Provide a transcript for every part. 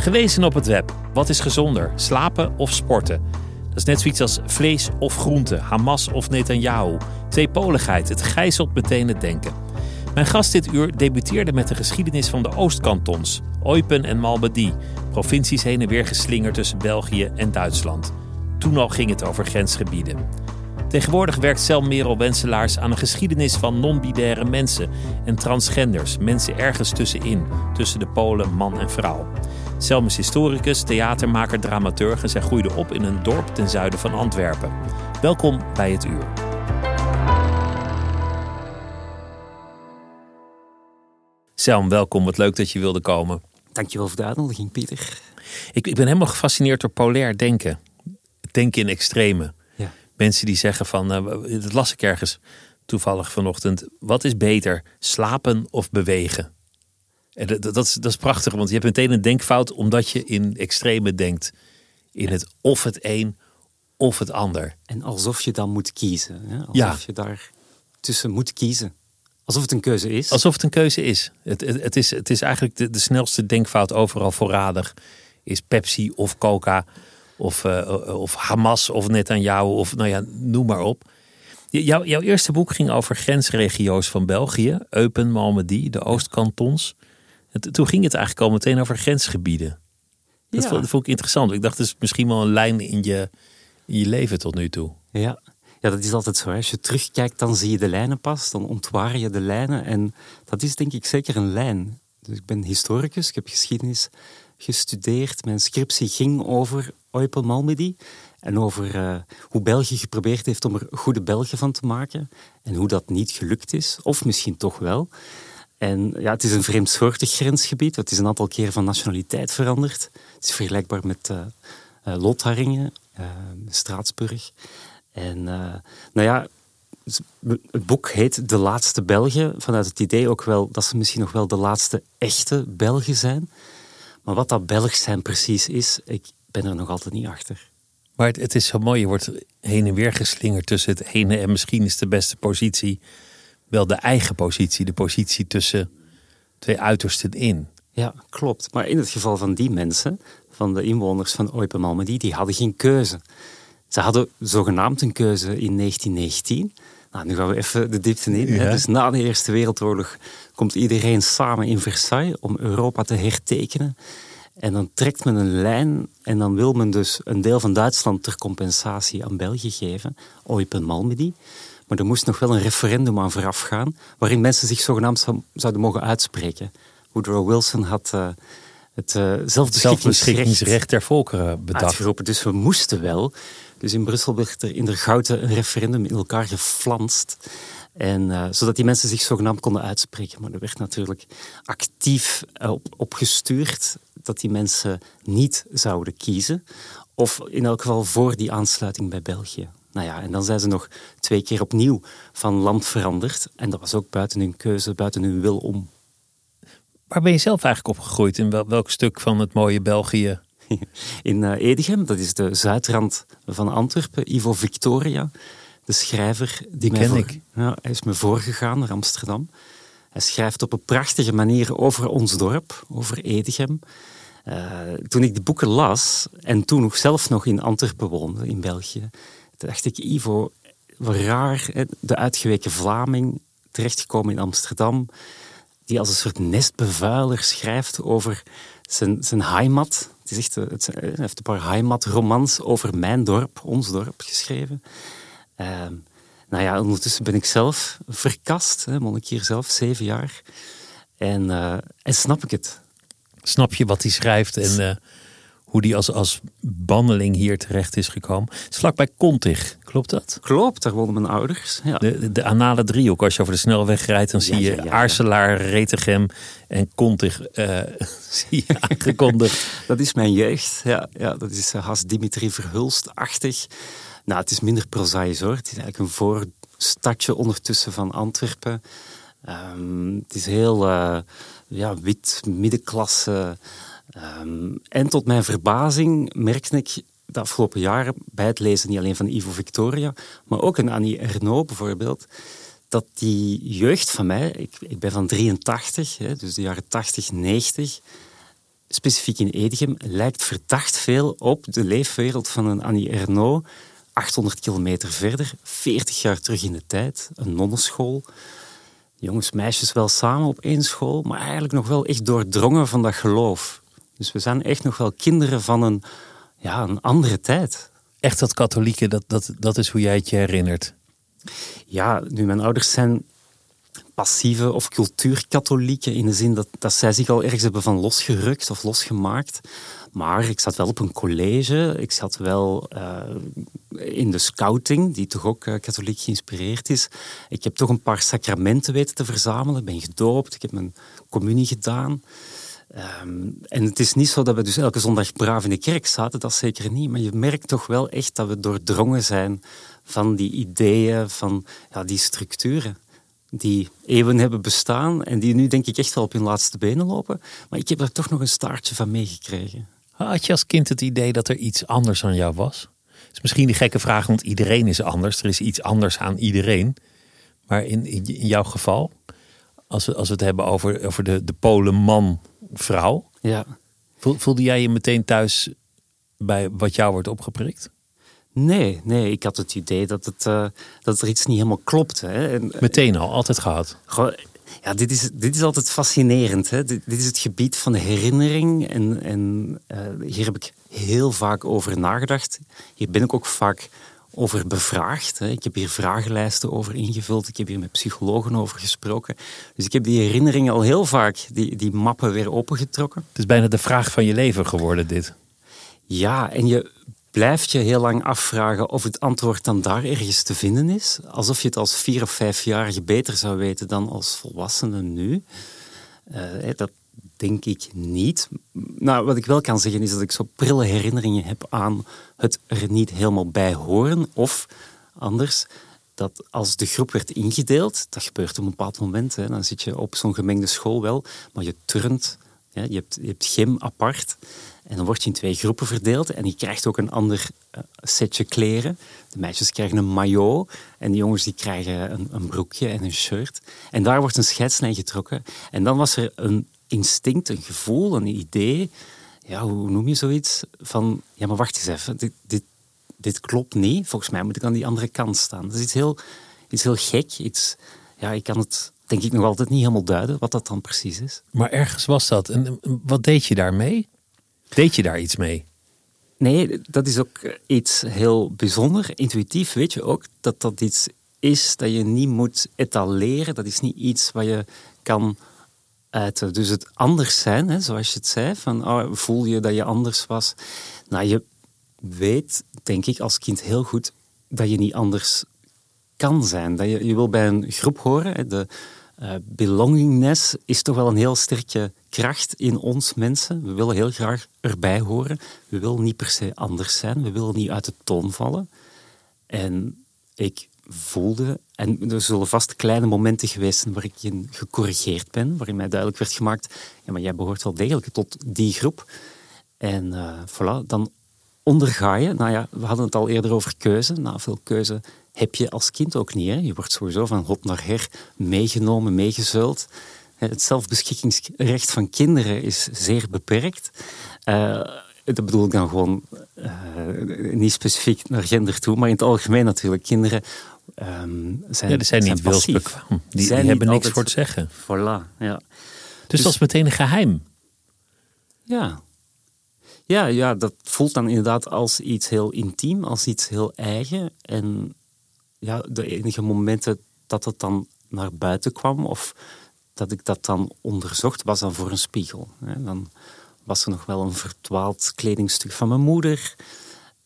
Gewezen op het web. Wat is gezonder? Slapen of sporten? Dat is net zoiets als vlees of groente, Hamas of Netanyahu. Tweepoligheid, het gijzelt meteen het denken. Mijn gast dit uur debuteerde met de geschiedenis van de Oostkantons, Eupen en Malmedy, provincies heen en weer geslingerd tussen België en Duitsland. Toen al ging het over grensgebieden. Tegenwoordig werkt Sel Merel Wenselaars aan een geschiedenis van non-binaire mensen en transgenders, mensen ergens tussenin, tussen de Polen, man en vrouw. Selm is historicus, theatermaker, dramaturg en zij groeide op in een dorp ten zuiden van Antwerpen. Welkom bij het uur. Selm, welkom. Wat leuk dat je wilde komen. Dankjewel voor de uitnodiging, Pieter. Ik, ik ben helemaal gefascineerd door polair denken. Denken in extreme. Ja. Mensen die zeggen van, uh, dat las ik ergens toevallig vanochtend. Wat is beter, slapen of bewegen? En dat, dat, is, dat is prachtig, want je hebt meteen een denkfout omdat je in extreme denkt. In het of het een of het ander. En alsof je dan moet kiezen. Hè? Alsof Ja. je daar tussen moet kiezen. Alsof het een keuze is. Alsof het een keuze is. Het, het, het is, het is eigenlijk de, de snelste denkfout overal voorradig. Is Pepsi of Coca of, eh, of Hamas of Netanyahu of nou ja, noem maar op. Jouw, jouw eerste boek ging over grensregio's van België. Eupen, Malmedy, de Oostkantons. Toen ging het eigenlijk al meteen over grensgebieden. Dat, Ja. vond, dat vond ik interessant. Ik dacht, dat is misschien wel een lijn in je, in je leven tot nu toe. Ja. ja, dat is altijd zo. hè. Als je terugkijkt, dan zie je de lijnen pas. Dan ontwaar je de lijnen. En dat is denk ik zeker een lijn. Dus ik ben historicus, ik heb geschiedenis gestudeerd. Mijn scriptie ging over Eupen Malmedy. En over eh, hoe België geprobeerd heeft om er goede Belgen van te maken. En hoe dat niet gelukt is. Of misschien toch wel. En ja, het is een vreemdsoortig grensgebied. Het is een aantal keren van nationaliteit veranderd. Het is vergelijkbaar met eh eh, Lotharingen, eh, Straatsburg. En nou ja, het boek heet De Laatste Belgen. Vanuit het idee ook wel dat ze misschien nog wel de laatste echte Belgen zijn. Maar wat dat Belg zijn precies is, ik ben er nog altijd niet achter. Maar het, het is zo mooi, je wordt heen en weer geslingerd tussen het ene en misschien is de beste positie wel de eigen positie, de positie tussen twee uitersten in. Ja, klopt. Maar in het geval van die mensen, van de inwoners van Eupen Malmedy, die hadden geen keuze. Ze hadden zogenaamd een keuze in 1919. Nou, nu gaan we even de diepte in. Ja. Dus na de Eerste Wereldoorlog komt iedereen samen in Versailles om Europa te hertekenen. En dan trekt men een lijn en dan wil men dus een deel van Duitsland ter compensatie aan België geven, Eupen Malmedy. Maar er moest nog wel een referendum aan vooraf gaan, waarin mensen zich zogenaamd zou- zouden mogen uitspreken. Woodrow Wilson had eh, het eh zelfbeschikkingsrecht der volkeren bedacht. uitgeroepen. Dus we moesten wel. Dus in Brussel werd er in der Gouten een referendum in elkaar geflanst. En, eh, zodat die mensen zich zogenaamd konden uitspreken. Maar er werd natuurlijk actief op, op gestuurd dat die mensen niet zouden kiezen. Of in elk geval voor die aansluiting bij België. Nou ja, en dan zijn ze nog twee keer opnieuw van land veranderd. En dat was ook buiten hun keuze, buiten hun wil om. Waar ben je zelf eigenlijk opgegroeid? In wel- welk stuk van het mooie België? in Edegem. Dat is de zuidrand van Antwerpen. Ivo Victoria, de schrijver. Die, Die ken voor- ik. Ja, hij is me voorgegaan naar Amsterdam. Hij schrijft op een prachtige manier over ons dorp, over Edegem. Eh, toen ik de boeken las en toen nog zelf nog in Antwerpen woonde, in België, toen dacht ik, Ivo, wat raar, hè, de uitgeweken Vlaming, terechtgekomen in Amsterdam. die als een soort nestbevuiler schrijft over zijn, zijn heimat. Het is echt, het, hij heeft een paar heimatromans over mijn dorp, ons dorp, geschreven. Ehm, nou ja, ondertussen ben ik zelf verkast, hè, monnikier zelf, zeven jaar. En, uh, en snap ik het. Snap je wat hij schrijft en uh, hoe die als, als banneling hier terecht is gekomen? Het is vlakbij Kontig, klopt dat? Klopt, daar wonen mijn ouders. Ja. De, de anale driehoek, als je over de snelweg rijdt, dan zie je ja, Aarselaar, Retegem en Kontig uh, zie je aangekondigd. dat is mijn jeugd, ja. ja dat is Has Dimitri Verhulst-achtig. Nou, het is minder prozaïs hoor. Het is eigenlijk een voorstadje ondertussen van Antwerpen. Um, het is heel uh, ja, wit, middenklasse. Um, en tot mijn verbazing merkte ik de afgelopen jaren bij het lezen niet alleen van Ivo Victoria, maar ook een Annie Ernaux bijvoorbeeld, dat die jeugd van mij, ik, ik ben van 83, hè, dus de jaren 80, 90, specifiek in Edegem, lijkt verdacht veel op de leefwereld van een Annie Ernaux 800 kilometer verder, 40 jaar terug in de tijd, een nonnenschool. Jongens, meisjes wel samen op één school, maar eigenlijk nog wel echt doordrongen van dat geloof. Dus we zijn echt nog wel kinderen van een, ja, een andere tijd. Echt dat katholieke, dat, dat, dat is hoe jij het je herinnert? Ja, nu mijn ouders zijn passieve of cultuurkatholieken in de zin dat, dat zij zich al ergens hebben van losgerukt of losgemaakt. Maar ik zat wel op een college. Ik zat wel uh, in de scouting, die toch ook uh, katholiek geïnspireerd is. Ik heb toch een paar sacramenten weten te verzamelen. Ik ben gedoopt, ik heb mijn communie gedaan. Um, en het is niet zo dat we dus elke zondag braaf in de kerk zaten, dat zeker niet. Maar je merkt toch wel echt dat we doordrongen zijn van die ideeën, van ja, die structuren die eeuwen hebben bestaan en die nu denk ik echt wel op hun laatste benen lopen. Maar ik heb er toch nog een staartje van meegekregen. Had je als kind het idee dat er iets anders aan jou was? Het is misschien die gekke vraag, want iedereen is anders. Er is iets anders aan iedereen. Maar in, in, jouw geval, als we, als we het hebben over, over de, de polen man-vrouw. Ja. Voelde jij je meteen thuis bij wat jou wordt opgeprikt? Nee, nee, ik had het idee dat, het, uh, dat er iets niet helemaal klopte. Hè. En, Meteen al, altijd gehad? Gewoon, ja, dit is, dit is altijd fascinerend. Hè. Dit, dit is het gebied van de herinnering. En, en uh, hier heb ik heel vaak over nagedacht. Hier ben ik ook vaak over bevraagd. Hè. Ik heb hier vragenlijsten over ingevuld. Ik heb hier met psychologen over gesproken. Dus ik heb die herinneringen al heel vaak, die, die mappen weer opengetrokken. Het is bijna de vraag van je leven geworden, dit. Ja, en je blijft je heel lang afvragen of het antwoord dan daar ergens te vinden is. Alsof je het als vier of vijfjarige beter zou weten dan als volwassene nu. Uh, dat denk ik niet. Nou, wat ik wel kan zeggen is dat ik zo prille herinneringen heb aan het er niet helemaal bij horen. Of anders, dat als de groep werd ingedeeld, dat gebeurt op een bepaald moment, hè, dan zit je op zo'n gemengde school wel, maar je turnt, je, hebt, je hebt gym apart. En dan word je in twee groepen verdeeld en je krijgt ook een ander uh, setje kleren. De meisjes krijgen een maillot en de jongens die krijgen een, een, broekje en een shirt. En daar wordt een scheidslijn getrokken. En dan was er een instinct, een gevoel, een idee. Ja, hoe noem je zoiets? Van, ja, maar wacht eens even, dit, dit, dit klopt niet. Volgens mij moet ik aan die andere kant staan. Dat is iets heel, iets heel gek. Iets, ja, ik kan het denk ik nog altijd niet helemaal duiden wat dat dan precies is. Maar ergens was dat. En wat deed je daarmee? Deed je daar iets mee? Nee, dat is ook iets heel bijzonder. Intuïtief weet je ook dat dat iets is dat je niet moet etaleren. Dat is niet iets wat je kan Dus het anders zijn, hè, zoals je het zei, van oh, voel je dat je anders was. Nou, je weet, denk ik, als kind heel goed dat je niet anders kan zijn. Dat je, je wil bij een groep horen. De, uh, belongingness is toch wel een heel sterke kracht in ons mensen. We willen heel graag erbij horen. We willen niet per se anders zijn. We willen niet uit de toon vallen. En ik voelde, en er zullen vast kleine momenten geweest zijn waar ik gecorrigeerd ben, waarin mij duidelijk werd gemaakt, ja, maar jij behoort wel degelijk tot die groep. En uh, voilà, dan onderga je, nou ja, we hadden het al eerder over keuze. Nou, veel keuze heb je als kind ook niet. Hè? Je wordt sowieso van hot naar her meegenomen, meegezult. Het zelfbeschikkingsrecht van kinderen is zeer beperkt. Uh, dat bedoel ik dan gewoon niet specifiek naar gender toe, maar in het algemeen natuurlijk. Kinderen ehm, zijn, Ja, die zijn niet wilsbekwaam. Die, die hebben niks voor te zeggen. Voilà, ja. Dus, dat is meteen een geheim. Ja. Ja, ja, dat voelt dan inderdaad als iets heel intiem, als iets heel eigen. En ja, de enige momenten dat het dan naar buiten kwam of dat ik dat dan onderzocht, was dan voor een spiegel. Dan was er nog wel een verdwaald kledingstuk van mijn moeder.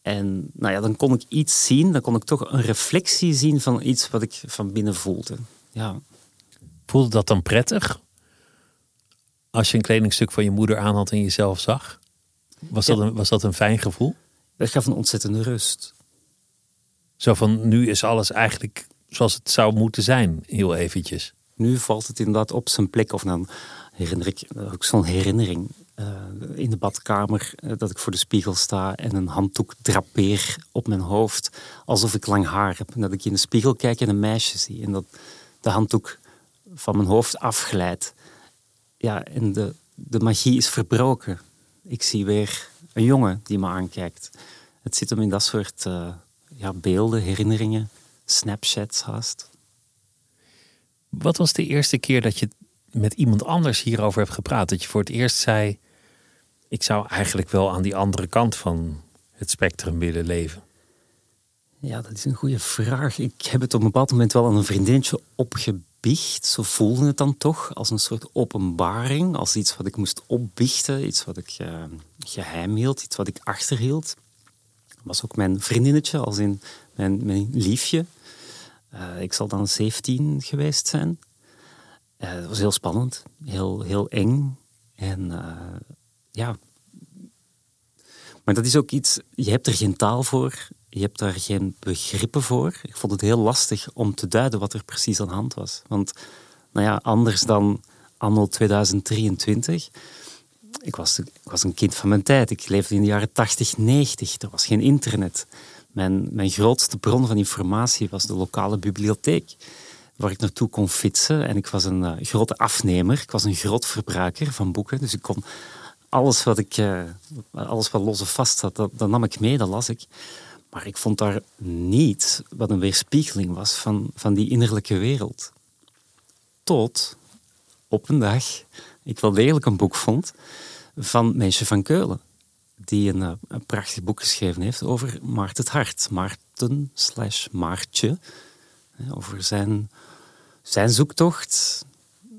En nou ja, dan kon ik iets zien, dan kon ik toch een reflectie zien van iets wat ik van binnen voelde. Ja, Voelde dat dan prettig? Als je een kledingstuk van je moeder aan had en jezelf zag? Was, dat, een, was dat een fijn gevoel? dat gaf een ontzettende rust. Zo van, nu is alles eigenlijk zoals het zou moeten zijn, heel eventjes. Nu valt het inderdaad op zijn plek. Of dan herinner ik ook zo'n herinnering eh, in de badkamer eh, dat ik voor de spiegel sta en een handdoek drapeer op mijn hoofd alsof ik lang haar heb. En dat ik in de spiegel kijk en een meisje zie en dat de handdoek van mijn hoofd afglijdt. Ja, en de, de magie is verbroken. Ik zie weer een jongen die me aankijkt. Het zit hem in dat soort eh, ja, beelden, herinneringen, snapshots haast. Wat was de eerste keer dat je met iemand anders hierover hebt gepraat? Dat je voor het eerst zei: Ik zou eigenlijk wel aan die andere kant van het spectrum willen leven. Ja, dat is een goede vraag. Ik heb het op een bepaald moment wel aan een vriendinnetje opgebiecht. Zo voelde het dan toch, als een soort openbaring. Als iets wat ik moest opbiechten, iets wat ik eh, geheim hield, iets wat ik achterhield. was ook mijn vriendinnetje, als in mijn, mijn liefje. Eh, ik zal dan 17 geweest zijn. Het was heel spannend, heel, heel eng. En ja, maar dat is ook iets, je hebt er geen taal voor, je hebt daar geen begrippen voor. Ik vond het heel lastig om te duiden wat er precies aan de hand was. Want, nou ja, anders dan anno 2023. Ik was, ik was een kind van mijn tijd. Ik leefde in de jaren 80, 90. Er was geen internet. Mijn, mijn grootste bron van informatie was de lokale bibliotheek. Waar ik naartoe kon fietsen. En ik was een eh, grote afnemer. Ik was een groot verbruiker van boeken. Dus ik kon alles wat, ik, eh, alles wat los of vast zat, dat, nam ik mee, dat las ik. Maar ik vond daar niet wat een weerspiegeling was van, van die innerlijke wereld. Tot op een dag ik wel degelijk een boek vond van Meisje van Keulen. Die een, eh, prachtig boek geschreven heeft over Maarten het Hart. Maarten slash Maartje. Over zijn, zijn zoektocht,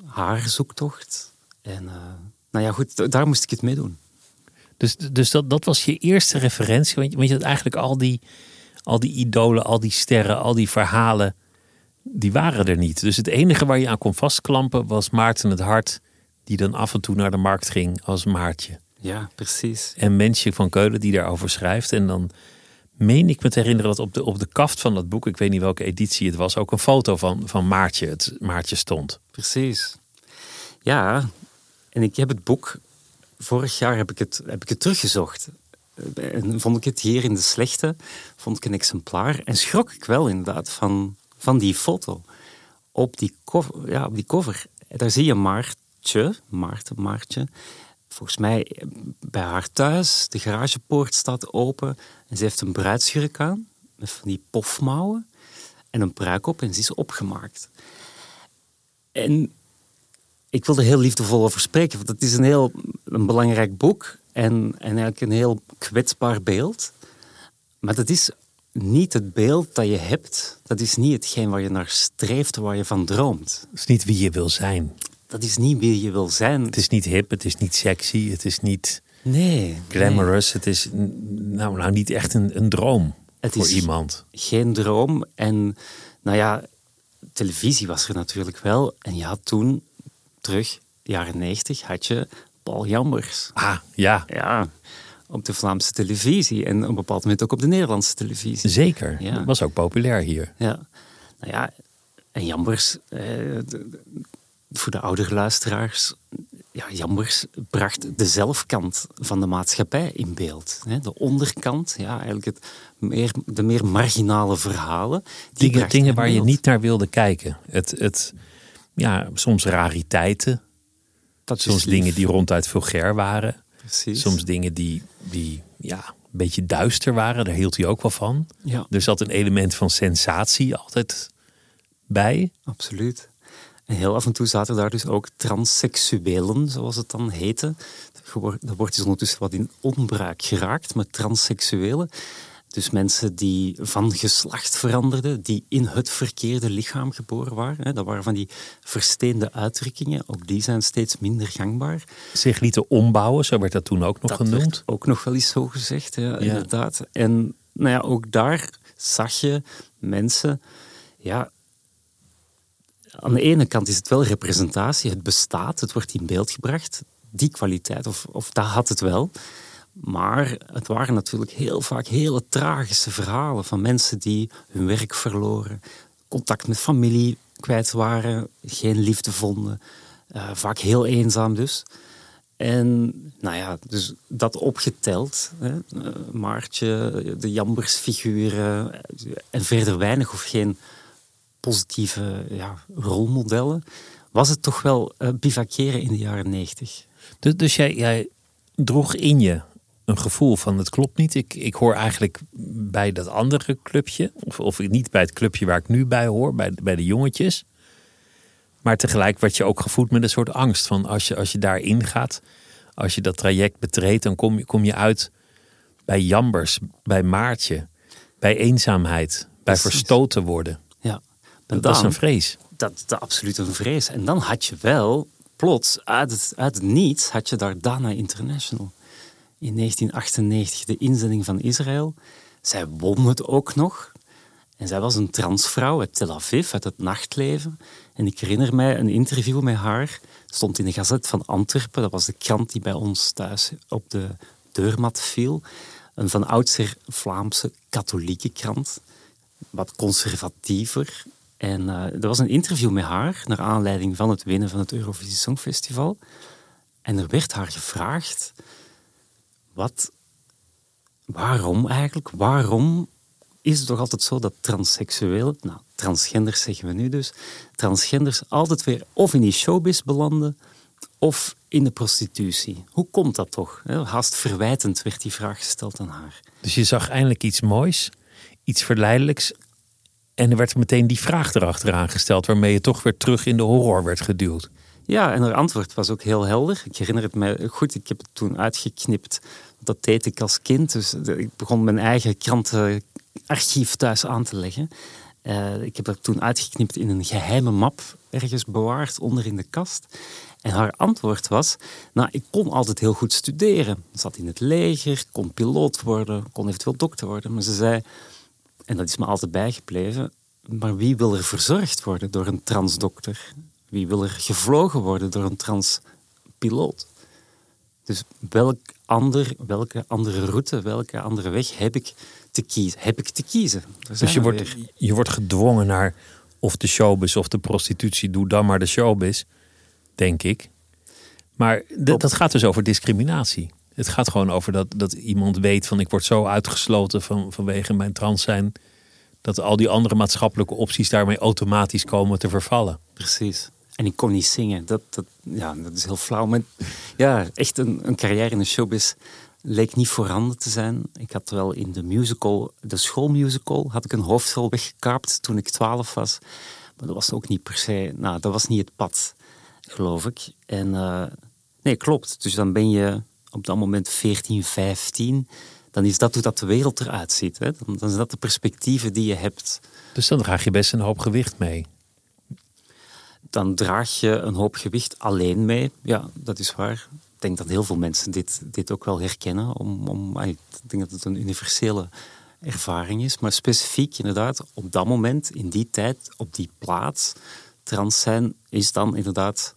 haar zoektocht. En eh, nou ja, goed, daar moest ik het mee doen. Dus, dus dat, dat was je eerste referentie. Want je, want je had eigenlijk al die, al die idolen, al die sterren, al die verhalen, die waren er niet. Dus het enige waar je aan kon vastklampen was Maarten het Hart, die dan af en toe naar de markt ging als Maartje. Ja, precies. En Mensje van Keulen die daarover schrijft. En dan meen ik me te herinneren dat op de, op de kaft van dat boek, ik weet niet welke editie het was, ook een foto van, van Maartje, het Maartje stond. Precies. Ja, en ik heb het boek, vorig jaar heb ik het, heb ik het teruggezocht. En vond ik het hier in de slechte, vond ik een exemplaar. En schrok ik wel inderdaad van, van die foto. Op die, cover, ja, op die cover, daar zie je Maartje, Maarten, Maartje. Volgens mij bij haar thuis, de garagepoort staat open. En ze heeft een bruidsjurk aan, met van die pofmouwen. En een pruik op en ze is opgemaakt. En ik wil er heel liefdevol over spreken, want het is een heel een belangrijk boek en, en eigenlijk een heel kwetsbaar beeld. Maar dat is niet het beeld dat je hebt, dat is niet hetgeen waar je naar streeft, waar je van droomt. Het is niet wie je wil zijn. Dat is niet wie je wil zijn. Het is niet hip, het is niet sexy, het is niet Nee. glamorous. Het is nou, nou niet echt een, een droom Het voor is- iemand. geen droom. En nou ja, televisie was er natuurlijk wel. En je had toen, terug, jaren 90, had je Paul Jambers. Ah, ja, Ja, op de Vlaamse televisie. En op een bepaald moment ook op de Nederlandse televisie. zeker. Ja. Dat was ook populair hier. Ja, nou ja, en Jambers, eh, voor de oudere luisteraars, ja, Jambers bracht de zelfkant van de maatschappij in beeld. De onderkant, ja, eigenlijk het meer, de meer marginale verhalen. die Dingen, dingen in waar je niet naar wilde kijken. Het, het, ja, soms rariteiten. Dat Soms dingen die ronduit vulgair waren. Precies. Soms dingen die, die ja, beetje duister waren. Daar hield hij ook wel van. Ja. Er zat een element van sensatie altijd bij. Absoluut. En heel af en toe zaten daar dus ook transseksuelen, zoals het dan heette. Dat wordt dus ondertussen wat in onbruik geraakt, met transseksuelen. Dus mensen die van geslacht veranderden, die in het verkeerde lichaam geboren waren. Dat waren van die versteende uitdrukkingen. Ook die zijn steeds minder gangbaar. Zich lieten ombouwen, zo werd dat toen ook nog dat genoemd. Ook nog wel eens zo gezegd, ja, inderdaad. En nou ja, ook daar zag je mensen... Ja, aan de ene kant is het wel representatie. Het bestaat, het wordt in beeld gebracht. Die kwaliteit, of, of dat had het wel. Maar het waren natuurlijk heel vaak hele tragische verhalen van mensen die hun werk verloren, contact met familie kwijt waren, geen liefde vonden, uh, vaak heel eenzaam dus. En nou ja, dus dat opgeteld, hè, uh, Maartje, de Jambers-figuren en verder weinig of geen positieve ja, rolmodellen, was het toch wel uh, bivakeren in de jaren negentig. Dus, dus jij droeg in je een gevoel van het klopt niet. Ik, ik hoor eigenlijk bij dat andere clubje, of, of niet bij het clubje waar ik nu bij hoor, bij, bij de jongetjes. Maar tegelijk werd je ook gevoed met een soort angst van als je, als je daarin gaat, als je dat traject betreedt, dan kom je, kom je uit bij jambers, bij maartje, bij eenzaamheid, bij verstoten worden. Ja, dat, dat is een vrees. Dat is absoluut een vrees. En dan had je wel, plots, uit het, uit het niets, had je daar Dana International in 1998 de inzending van Israël. Zij won het ook nog. En zij was een transvrouw uit Tel Aviv, uit het nachtleven. En ik herinner mij een interview met haar. Stond in de Gazet van Antwerpen. Dat was de krant die bij ons thuis op de deurmat viel. Een van oudsher Vlaamse katholieke krant. Wat conservatiever. En uh, er was een interview met haar naar aanleiding van het winnen van het Eurovisie Songfestival. En er werd haar gevraagd wat, waarom eigenlijk? Waarom is het toch altijd zo dat transseksuelen, nou, transgenders zeggen we nu dus, transgenders altijd weer of in die showbiz belanden of in de prostitutie? Hoe komt dat toch? Haast verwijtend werd die vraag gesteld aan haar. Dus je zag eindelijk iets moois, iets verleidelijks. En er werd meteen die vraag erachteraan gesteld, waarmee je toch weer terug in de horror werd geduwd. Ja, en haar antwoord was ook heel helder. Ik herinner het mij goed, ik heb het toen uitgeknipt. Dat deed ik als kind. Dus ik begon mijn eigen krantenarchief thuis aan te leggen. Uh, ik heb dat toen uitgeknipt in een geheime map, ergens bewaard onder in de kast. En haar antwoord was: Nou, ik kon altijd heel goed studeren. Ik zat in het leger, kon piloot worden, kon eventueel dokter worden. Maar ze zei, en dat is me altijd bijgebleven: Maar wie wil er verzorgd worden door een transdokter? Wie wil er gevlogen worden door een transpiloot? Dus welk ander, welke andere route, welke andere weg heb ik te kiezen? Heb ik te kiezen? Dus je wordt, je wordt gedwongen naar of de showbiz of de prostitutie. Doe dan maar de showbiz, denk ik. Maar dat gaat dus over discriminatie. Het gaat gewoon over dat, dat iemand weet van ik word zo uitgesloten van, vanwege mijn trans zijn. Dat al die andere maatschappelijke opties daarmee automatisch komen te vervallen. Precies. En ik kon niet zingen. Dat, dat, ja, dat is heel flauw. Maar ja, echt een, een carrière in de showbiz leek niet voorhanden te zijn. Ik had wel in de musical, de schoolmusical, had ik een hoofdrol weggekaapt toen ik twaalf was. Maar dat was ook niet per se, nou, dat was niet het pad, geloof ik. En uh, nee, klopt. Dus dan ben je op dat moment 14, 15. Dan is dat hoe dat de wereld eruit ziet. Hè? Dan, dan zijn dat de perspectieven die je hebt. Dus dan draag je best een hoop gewicht mee dan draag je een hoop gewicht alleen mee. Ja, dat is waar. Ik denk dat heel veel mensen dit, dit ook wel herkennen. Om, om, ik denk dat het een universele ervaring is. Maar specifiek inderdaad, op dat moment, in die tijd, op die plaats, trans zijn is dan inderdaad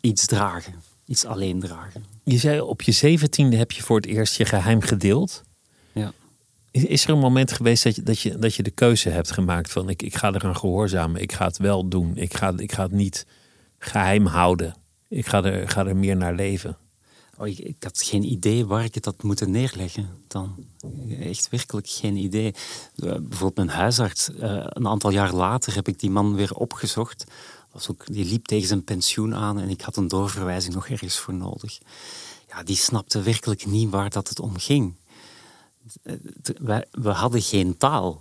iets dragen. Iets alleen dragen. Je zei op je zeventiende heb je voor het eerst je geheim gedeeld. Is er een moment geweest dat je, dat je, dat je de keuze hebt gemaakt van ik, ik ga eraan gehoorzamen, ik ga het wel doen, ik ga, ik ga het niet geheim houden, ik ga er, ga er meer naar leven? Oh, ik, had geen idee waar ik het had moeten neerleggen dan. Echt werkelijk geen idee. Uh, bijvoorbeeld mijn huisarts, uh, een aantal jaar later heb ik die man weer opgezocht. Was ook, die liep tegen zijn pensioen aan en ik had een doorverwijzing nog ergens voor nodig. Ja, die snapte werkelijk niet waar dat het om ging. We, we hadden geen taal.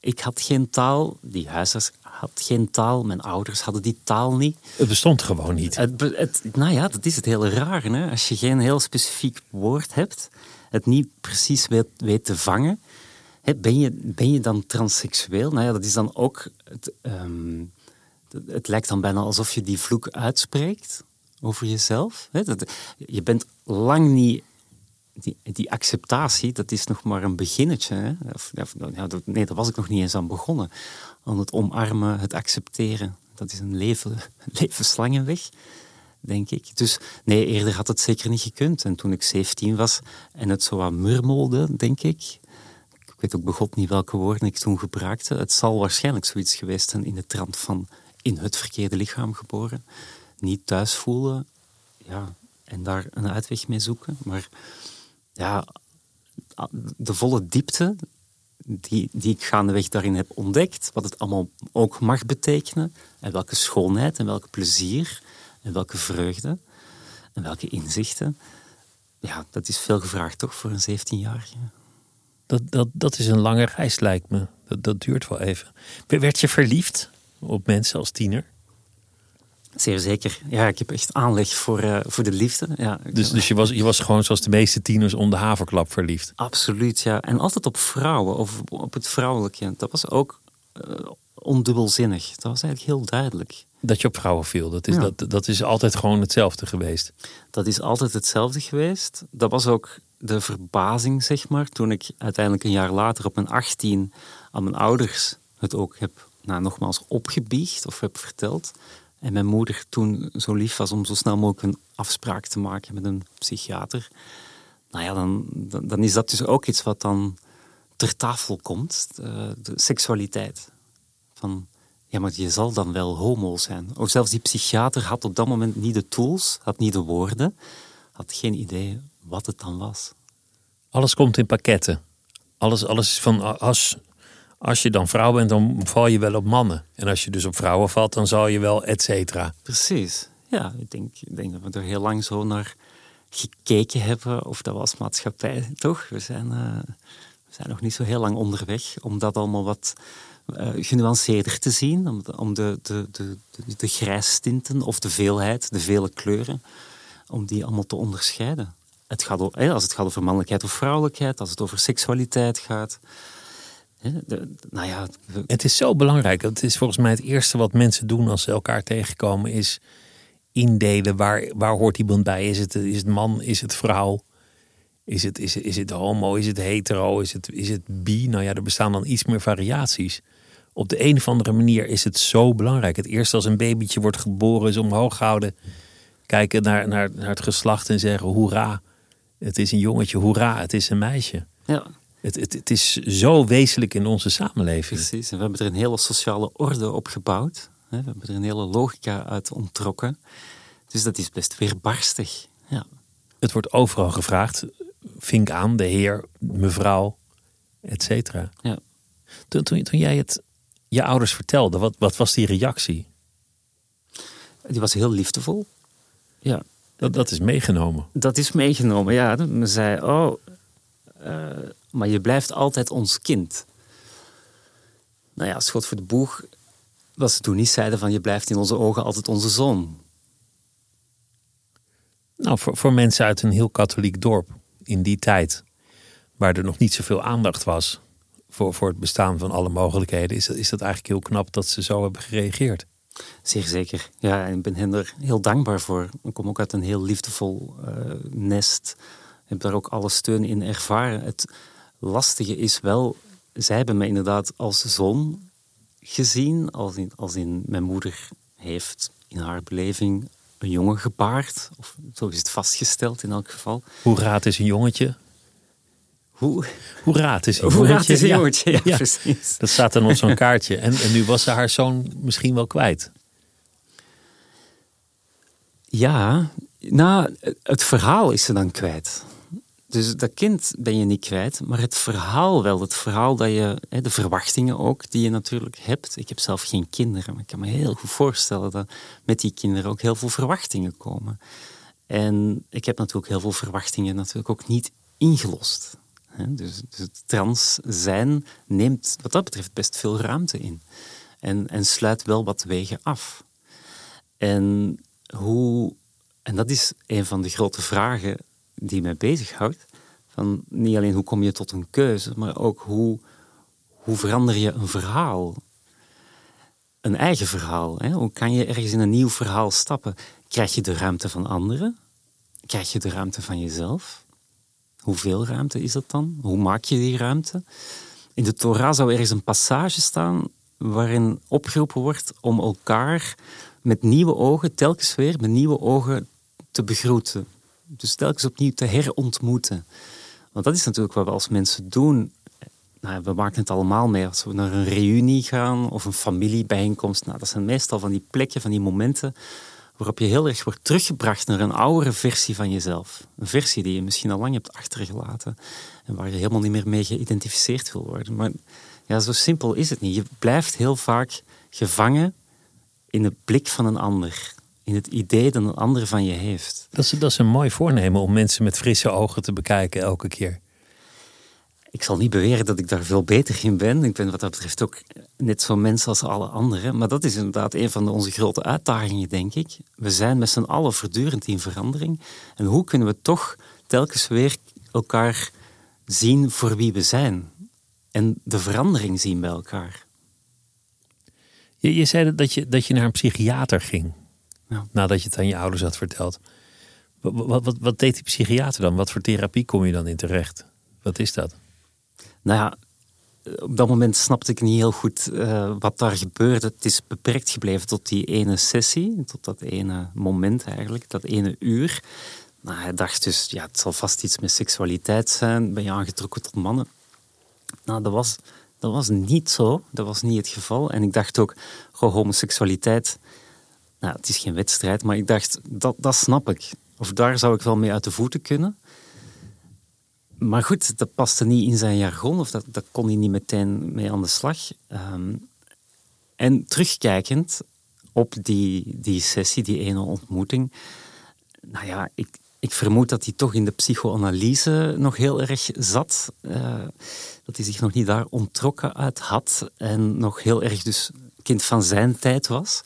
Ik had geen taal, die huisarts had geen taal, mijn ouders hadden die taal niet. Het bestond gewoon niet. Het, het, nou ja, dat is het hele raar. Hè? Als je geen heel specifiek woord hebt, het niet precies weet, weet te vangen, hè, ben, je, ben je dan transseksueel? Nou ja, dat is dan ook. Het, ehm, het lijkt dan bijna alsof je die vloek uitspreekt over jezelf. Hè? Dat, je bent lang niet die, die, acceptatie, dat is nog maar een beginnetje. Hè? Of, ja, nee, daar was ik nog niet eens aan begonnen. Aan het omarmen, het accepteren. Dat is een leven, levenslange weg, denk ik. Dus nee, eerder had het zeker niet gekund. En toen ik 17 was en het zo wat murmelde, denk ik. Ik weet ook begot niet welke woorden ik toen gebruikte. Het zal waarschijnlijk zoiets geweest zijn in de trant van in het verkeerde lichaam geboren. Niet thuis voelen. Ja, en daar een uitweg mee zoeken. Maar ja, de volle diepte die, die ik gaandeweg daarin heb ontdekt, wat het allemaal ook mag betekenen, en welke schoonheid en welk plezier en welke vreugde en welke inzichten. Ja, dat is veel gevraagd toch voor een 17-jarige. Dat, dat, dat is een lange reis, lijkt me. Dat, dat duurt wel even. Werd je verliefd op mensen als tiener? Zeer zeker. Ja, ik heb echt aanleg voor, uh, voor de liefde. Ja. Dus, dus je, was, je was gewoon zoals de meeste tieners om de haverklap verliefd? Absoluut, ja. En altijd op vrouwen, of op het vrouwelijke. Dat was ook uh, ondubbelzinnig. Dat was eigenlijk heel duidelijk. Dat je op vrouwen viel, dat is, dat, dat is altijd gewoon hetzelfde geweest? Dat is altijd hetzelfde geweest. Dat was ook de verbazing, zeg maar, toen ik uiteindelijk een jaar later op mijn 18 aan mijn ouders het ook heb, nou, nogmaals, opgebiecht of heb verteld. En mijn moeder toen zo lief was om zo snel mogelijk een afspraak te maken met een psychiater. Nou ja, dan, dan, is dat dus ook iets wat dan ter tafel komt. De, de, seksualiteit. Van, ja, maar je zal dan wel homo zijn. Of zelfs die psychiater had op dat moment niet de tools, had niet de woorden, had geen idee wat het dan was. Alles komt in pakketten. Alles, alles is van als als je dan vrouw bent, dan val je wel op mannen. En als je dus op vrouwen valt, dan zal je wel et cetera. Precies. Ja, ik denk, denk dat we er heel lang zo naar gekeken hebben. Of dat was maatschappij, toch? We zijn, uh, we zijn nog niet zo heel lang onderweg om dat allemaal wat uh, genuanceerder te zien. Om, de, de, de, de, de, grijstinten of de veelheid, de vele kleuren, om die allemaal te onderscheiden. Het gaat, als het gaat over mannelijkheid of vrouwelijkheid, als het over seksualiteit gaat nou ja, Het is zo belangrijk. Het is volgens mij het eerste wat mensen doen als ze elkaar tegenkomen, is indelen waar, waar hoort iemand bij. Is het, is het man, is het vrouw? Is het, is, is het homo, is het hetero, is het, is het bi? Nou ja, er bestaan dan iets meer variaties. Op de een of andere manier is het zo belangrijk. Het eerste als een babytje wordt geboren is omhoog houden. Kijken naar, naar, naar het geslacht en zeggen hoera. Het is een jongetje, hoera, het is een meisje. Ja. Het, het, het, is zo wezenlijk in onze samenleving. Precies, en we hebben er een hele sociale orde op gebouwd. We hebben er een hele logica uit onttrokken. Dus dat is best weerbarstig. Ja. Het wordt overal gevraagd. Vink aan, de heer, mevrouw, et cetera. Ja. Toen, toen, toen, jij het je ouders vertelde, wat, wat was die reactie? Die was heel liefdevol. Ja. Dat, dat is meegenomen. Dat is meegenomen, ja. Men zei, oh, uh, maar je blijft altijd ons kind. Nou ja, schot voor de boeg was ze toen niet zeiden van je blijft in onze ogen altijd onze zoon. Nou, voor, voor mensen uit een heel katholiek dorp in die tijd, waar er nog niet zoveel aandacht was voor, voor het bestaan van alle mogelijkheden, is, is dat eigenlijk heel knap dat ze zo hebben gereageerd. Zeer zeker. Ja, en ik ben hen er heel dankbaar voor. Ik kom ook uit een heel liefdevol uh, nest. Ik heb daar ook alle steun in ervaren. Het, lastige is wel, zij hebben me inderdaad als zoon gezien, als in, als in mijn moeder heeft in haar beleving een jongen gebaard. Of zo is het vastgesteld in elk geval. Hoe raad is een jongetje? Hoe? Hoe raad is een Hoe jongetje? Raad is een jongetje, ja, ja, precies. Dat staat dan op zo'n kaartje. En, en nu was ze haar zoon misschien wel kwijt. Ja, nou, het verhaal is ze dan kwijt. Dus dat kind ben je niet kwijt, maar het verhaal wel. Het verhaal dat je, de verwachtingen ook, die je natuurlijk hebt. Ik heb zelf geen kinderen, maar ik kan me heel goed voorstellen dat met die kinderen ook heel veel verwachtingen komen. En ik heb natuurlijk heel veel verwachtingen natuurlijk ook niet ingelost. Dus, dus het trans zijn neemt wat dat betreft best veel ruimte in. En, en sluit wel wat wegen af. En, hoe, en dat is een van de grote vragen die mij bezighoudt. Van niet alleen hoe kom je tot een keuze, maar ook hoe, hoe verander je een verhaal? Een eigen verhaal. Hè? Hoe kan je ergens in een nieuw verhaal stappen? Krijg je de ruimte van anderen? Krijg je de ruimte van jezelf? Hoeveel ruimte is dat dan? Hoe maak je die ruimte? In de Torah zou ergens een passage staan waarin opgeroepen wordt om elkaar met nieuwe ogen, telkens weer met nieuwe ogen te begroeten. Dus telkens opnieuw te herontmoeten. Want dat is natuurlijk wat we als mensen doen. Nou, we maken het allemaal mee als we naar een reunie gaan of een familiebijeenkomst. Nou, dat zijn meestal van die plekken, van die momenten waarop je heel erg wordt teruggebracht naar een oudere versie van jezelf. Een versie die je misschien al lang hebt achtergelaten en waar je helemaal niet meer mee geïdentificeerd wil worden. Maar ja, zo simpel is het niet. Je blijft heel vaak gevangen in de blik van een ander. In het idee dat een ander van je heeft. Dat is, dat is een mooi voornemen om mensen met frisse ogen te bekijken elke keer. Ik zal niet beweren dat ik daar veel beter in ben. Ik ben wat dat betreft ook net zo'n mens als alle anderen. Maar dat is inderdaad een van onze grote uitdagingen, denk ik. We zijn met z'n allen voortdurend in verandering. En hoe kunnen we toch telkens weer elkaar zien voor wie we zijn? En de verandering zien bij elkaar. Je, je zei dat je, dat je naar een psychiater ging. Ja. Nadat je het aan je ouders had verteld. Wat, wat, wat, wat deed die psychiater dan? Wat voor therapie kom je dan in terecht? Wat is dat? Nou ja, op dat moment snapte ik niet heel goed uh, wat daar gebeurde. Het is beperkt gebleven tot die ene sessie, tot dat ene moment eigenlijk, dat ene uur. Nou, hij dacht dus, ja, het zal vast iets met seksualiteit zijn. Ben je aangetrokken tot mannen? Nou, dat was, dat was niet zo. Dat was niet het geval. En ik dacht ook, goh, homoseksualiteit, nou, het is geen wedstrijd, maar ik dacht, dat, dat snap ik. Of daar zou ik wel mee uit de voeten kunnen. Maar goed, dat paste niet in zijn jargon, of dat, dat kon hij niet meteen mee aan de slag. Ehm, en terugkijkend op die, die sessie, die ene ontmoeting, nou ja, ik, ik vermoed dat hij toch in de psychoanalyse nog heel erg zat. Uh, dat hij zich nog niet daar ontrokken uit had en nog heel erg dus kind van zijn tijd was.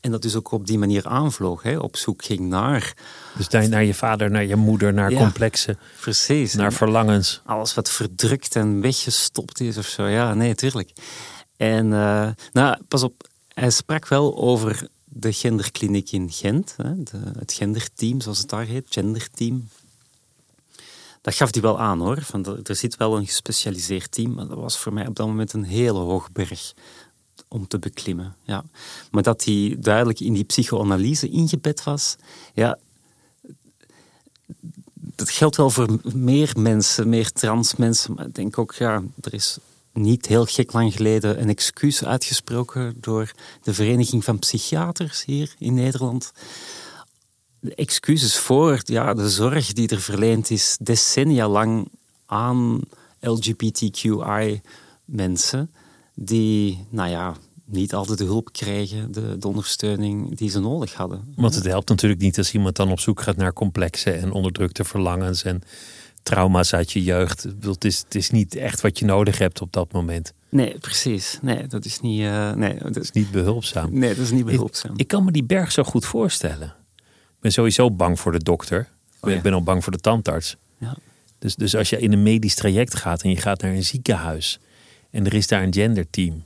En dat dus ook op die manier aanvloog, hè, op zoek ging naar... Dus naar je vader, naar je moeder, naar complexen. Precies. Naar verlangens. Alles wat verdrukt en weggestopt is of zo. Ja, nee, tuurlijk. En uh, nou, pas op, hij sprak wel over de genderkliniek in Gent. Hè, de, het genderteam, zoals het daar heet, genderteam. Dat gaf hij wel aan hoor. Van er zit wel een gespecialiseerd team, maar dat was voor mij op dat moment een hele hoog berg om te beklimmen. Ja. Maar dat hij duidelijk in die psychoanalyse ingebed was, ja, dat geldt wel voor meer mensen, meer trans mensen. Maar ik denk ook, ja, er is niet heel gek lang geleden een excuus uitgesproken door de Vereniging van Psychiaters hier in Nederland. De excuses voor ja, de zorg die er verleend is decennia lang aan LGBTQI-mensen die, nou ja, niet altijd de hulp kregen, de, de, ondersteuning die ze nodig hadden. Want het helpt natuurlijk niet als iemand dan op zoek gaat naar complexe en onderdrukte verlangens en trauma's uit je jeugd. Het is, het is niet echt wat je nodig hebt op dat moment. Nee, precies. Nee, dat is niet, uh, nee, dat is niet behulpzaam. Nee, dat is niet behulpzaam. Ik, ik, kan me die berg zo goed voorstellen. Ik ben sowieso bang voor de dokter. Ik ben, oh al bang voor de tandarts. Ja. Dus, dus als je in een medisch traject gaat en je gaat naar een ziekenhuis en er is daar een genderteam,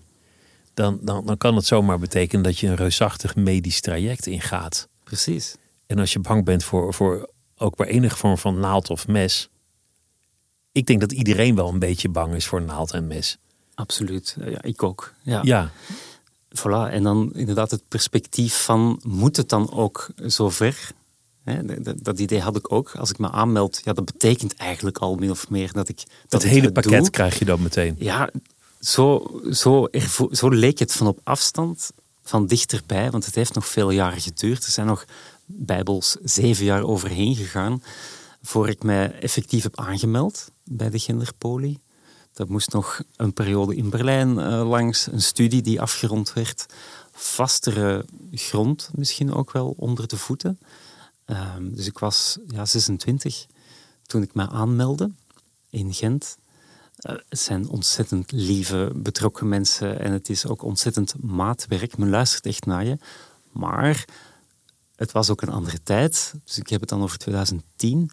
dan, dan, dan kan het zomaar betekenen dat je een reusachtig medisch traject ingaat. Precies. En als je bang bent voor, voor ook maar enige vorm van naald of mes, ik denk dat iedereen wel een beetje bang is voor naald en mes. Absoluut, ja, ik ook. Ja. ja. Voilà, en dan inderdaad het perspectief van, moet het dan ook zover? Dat, idee had ik ook. Als ik me aanmeld, ja, dat betekent eigenlijk al min of meer dat ik. Dat, dat hele pakket krijg je dan meteen. Ja, zo, zo, zo leek het van op afstand, van dichterbij, want het heeft nog veel jaren geduurd. Er zijn nog bijbels zeven jaar overheen gegaan voor ik mij effectief heb aangemeld bij de genderpoli. Dat moest nog een periode in Berlijn uh, langs, een studie die afgerond werd. Vastere grond misschien ook wel onder de voeten. Ehm, dus ik was ja, 26 toen ik me aanmeldde in Gent. Uh, het zijn ontzettend lieve, betrokken mensen en het is ook ontzettend maatwerk. Men luistert echt naar je. Maar het was ook een andere tijd. Dus ik heb het dan over 2010.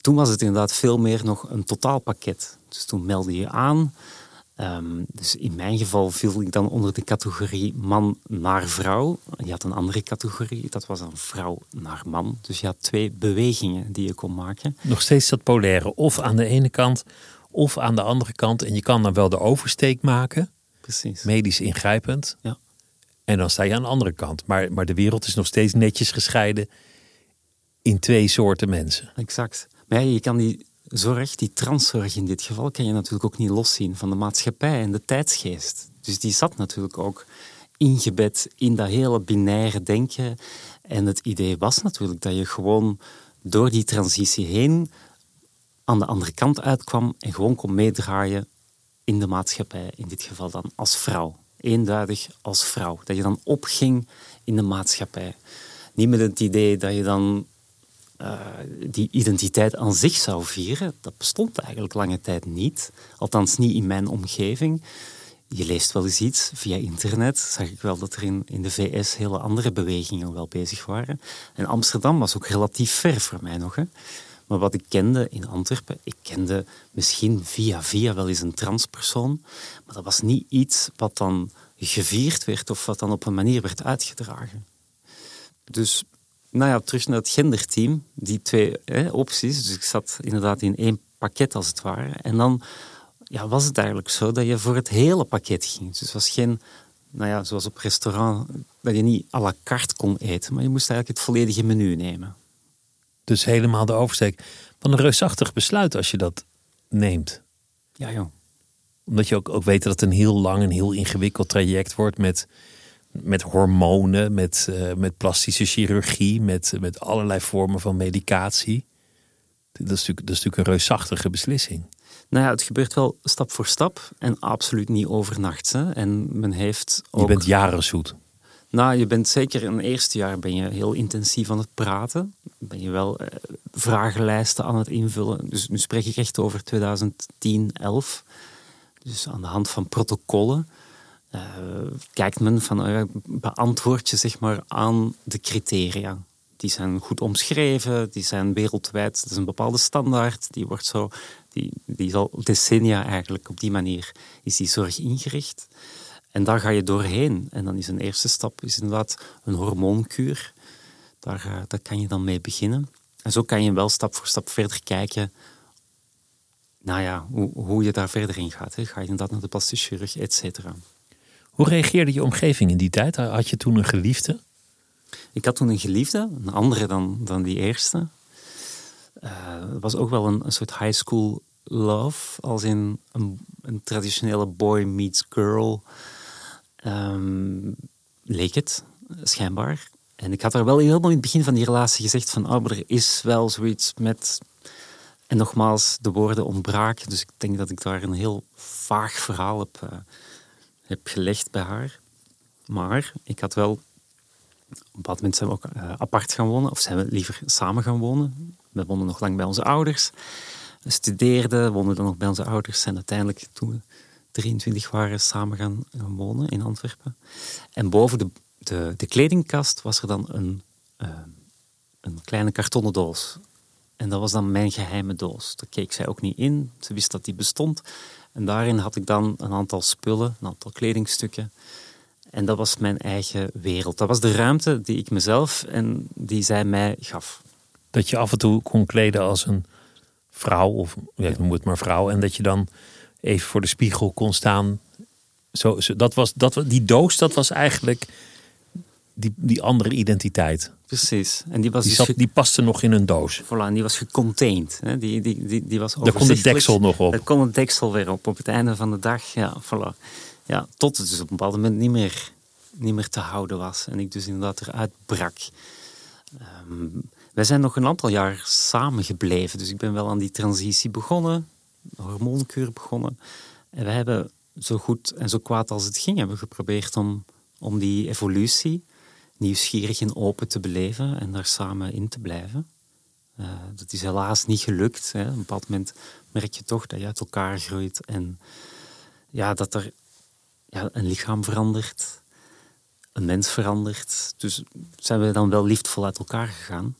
Toen was het inderdaad veel meer nog een totaalpakket. Dus toen meldde je aan. Um, dus in mijn geval viel ik dan onder de categorie man naar vrouw. Je had een andere categorie, dat was dan vrouw naar man. Dus je had twee bewegingen die je kon maken. Nog steeds dat polaire, of aan de ene kant of aan de andere kant. En je kan dan wel de oversteek maken. Precies. Medisch ingrijpend. Ja. En dan sta je aan de andere kant. Maar, maar de wereld is nog steeds netjes gescheiden in twee soorten mensen. Exact. Maar ja, je kan die zorg, die transzorg in dit geval, kan je natuurlijk ook niet loszien van de maatschappij en de tijdsgeest. Dus die zat natuurlijk ook ingebed in dat hele binaire denken. En het idee was natuurlijk dat je gewoon door die transitie heen aan de andere kant uitkwam en gewoon kon meedraaien in de maatschappij, in dit geval dan als vrouw. Eenduidig als vrouw. Dat je dan opging in de maatschappij. Niet met het idee dat je dan uh, die identiteit aan zich zou vieren. Dat bestond eigenlijk lange tijd niet. Althans niet in mijn omgeving. Je leest wel eens iets via internet. Zag ik wel dat er in, in de VS hele andere bewegingen wel bezig waren. En Amsterdam was ook relatief ver voor mij nog. Hè. Maar wat ik kende in Antwerpen, ik kende misschien via via wel eens een transpersoon. Maar dat was niet iets wat dan gevierd werd of wat dan op een manier werd uitgedragen. Dus nou ja, terug naar het genderteam, die twee hè, opties. Dus ik zat inderdaad in één pakket als het ware. En dan ja, was het eigenlijk zo dat je voor het hele pakket ging. Dus het was geen, nou ja, zoals op restaurant, dat je niet à la carte kon eten, maar je moest eigenlijk het volledige menu nemen. Dus helemaal de oversteek. Van een reusachtig besluit als je dat neemt. Ja, joh. Omdat je ook, ook weet dat het een heel lang en heel ingewikkeld traject wordt met met hormonen, met, uh, met plastische chirurgie, met, met allerlei vormen van medicatie. Dat is, natuurlijk, dat is natuurlijk een reusachtige beslissing. Nou ja, het gebeurt wel stap voor stap en absoluut niet overnacht. Hè. En men heeft ook... Je bent jaren zoet. Nou, je bent zeker in het eerste jaar ben je heel intensief aan het praten. Ben je wel eh, vragenlijsten aan het invullen. Dus nu spreek ik echt over 2010, 11. Dus aan de hand van protocollen uh, kijkt men van, uh, beantwoord je zeg maar aan de criteria. Die zijn goed omschreven, die zijn wereldwijd, dat is een bepaalde standaard, die wordt zo, die, die is al decennia eigenlijk op die manier is die zorg ingericht. En daar ga je doorheen. En dan is een eerste stap is inderdaad een hormoonkuur. Daar, uh, daar kan je dan mee beginnen. En zo kan je wel stap voor stap verder kijken nou ja, hoe, je daar verder in gaat. Hè. Ga je inderdaad naar de plastische chirurg, et cetera. Hoe reageerde je omgeving in die tijd? Had je toen een geliefde? Ik had toen een geliefde, een andere dan, dan die eerste. Het was ook wel een, een, soort high school love, als in een, een traditionele boy meets girl. Um, leek het, schijnbaar. En ik had er wel helemaal in het begin van die relatie gezegd van, oh, er is wel zoiets met... En nogmaals, de woorden ontbraken. Dus ik denk dat ik daar een heel vaag verhaal heb uh, heb gelegd bij haar. Maar ik had wel... Op bepaald moment zijn ook uh, apart gaan wonen. Of zijn we liever samen gaan wonen. We woonden nog lang bij onze ouders. We studeerden, woonden dan nog bij onze ouders. En uiteindelijk, toen we 23 waren, samen gaan, wonen in Antwerpen. En boven de, de, de kledingkast was er dan een, uh, een kleine kartonnen doos. En dat was dan mijn geheime doos. Daar keek zij ook niet in. Ze wist dat die bestond. En daarin had ik dan een aantal spullen, een aantal kledingstukken. En dat was mijn eigen wereld. Dat was de ruimte die ik mezelf en die zij mij gaf. Dat je af en toe kon kleden als een vrouw, of ja, ik noem het maar vrouw, en dat je dan even voor de spiegel kon staan. Zo, zo dat was, dat, die doos, dat was eigenlijk die, die andere identiteit. Precies. En die, was die, dus zat, die paste nog in een doos. Voilà, en die was gecontained. Hè? Die, die, die, die was Daar kon de deksel nog op. Daar kon het deksel weer op, op het einde van de dag. Ja, voilà. ja, tot het dus op een bepaald moment niet meer, niet meer te houden was. En ik dus inderdaad eruit brak. Um, wij zijn nog een aantal jaar samen gebleven. Dus ik ben wel aan die transitie begonnen. Hormoonkuur begonnen. En we hebben zo goed en zo kwaad als het ging... hebben geprobeerd om, om die evolutie nieuwsgierig en open te beleven en daar samen in te blijven. Uh, dat is helaas niet gelukt. Hè. Op een bepaald moment merk je toch dat je uit elkaar groeit en ja, dat er ja, een lichaam verandert, een mens verandert. Dus zijn we dan wel liefdevol uit elkaar gegaan.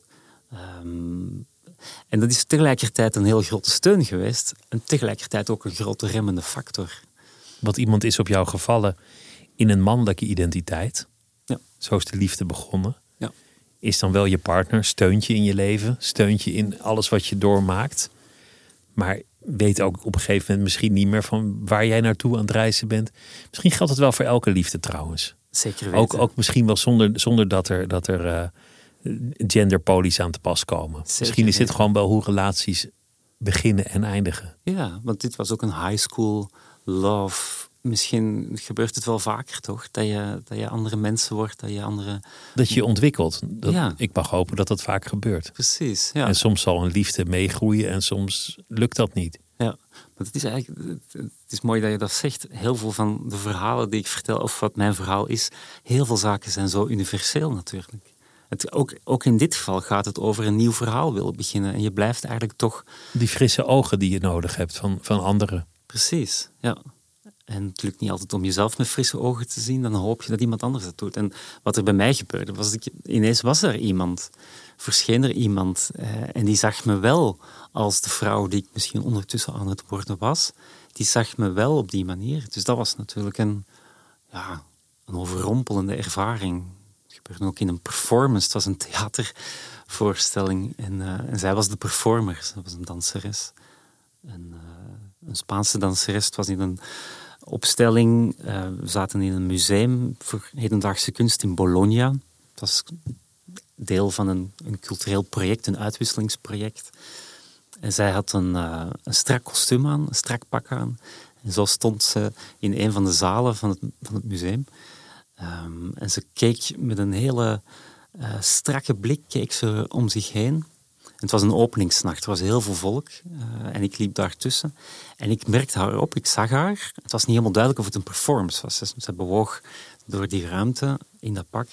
Um, en dat is tegelijkertijd een heel grote steun geweest en tegelijkertijd ook een grote remmende factor. Want iemand is op jou gevallen in een mannelijke identiteit. Zo is de liefde begonnen. Ja. Is dan wel je partner, steunt je in je leven, steunt je in alles wat je doormaakt. Maar weet ook op een gegeven moment misschien niet meer van waar jij naartoe aan het reizen bent. Misschien geldt het wel voor elke liefde trouwens. Zeker weten. Ook, ook misschien wel zonder, zonder dat er, dat er uh, genderpolies aan te pas komen. misschien is dit gewoon wel hoe relaties beginnen en eindigen. Ja, want dit was ook een high school love misschien gebeurt het wel vaker, toch? Dat je, dat je andere mensen wordt, dat je andere... Dat je ontwikkelt. Dat, ja. Ik mag hopen dat dat vaak gebeurt. Precies, ja. En soms zal een liefde meegroeien en soms lukt dat niet. Ja, maar het is eigenlijk... Het is mooi dat je dat zegt. Heel veel van de verhalen die ik vertel, of wat mijn verhaal is, heel veel zaken zijn zo universeel natuurlijk. Het, ook, ook in dit geval gaat het over een nieuw verhaal willen beginnen. En je blijft eigenlijk toch... Die frisse ogen die je nodig hebt van, van anderen. Precies, ja. En het lukt niet altijd om jezelf met frisse ogen te zien. Dan hoop je dat iemand anders dat doet. En wat er bij mij gebeurde, was ik, ineens was er iemand. Verscheen er iemand. Eh, en die zag me wel als de vrouw die ik misschien ondertussen aan het worden was. Die zag me wel op die manier. Dus dat was natuurlijk een, ja, een overrompelende ervaring. Het gebeurde ook in een performance. Het was een theatervoorstelling. En, en zij was de performer. Dat was een danseres. En, uh, een Spaanse danseres. Het was in een opstelling. Uh, we zaten in een museum voor hedendaagse kunst in Bologna. Dat was deel van een, een cultureel project, een uitwisselingsproject. En zij had een, uh, een strak kostuum aan, een strak pak aan. Zo stond ze in een van de zalen van het, van het museum. Um, en ze keek met een hele uh, strakke blik keek ze om zich heen. Het was een openingsnacht, er was heel veel volk uh, en ik liep daartussen. En ik merkte haar op, ik zag haar. Het was niet helemaal duidelijk of het een performance was. Ze, ze bewoog door die ruimte in dat pak,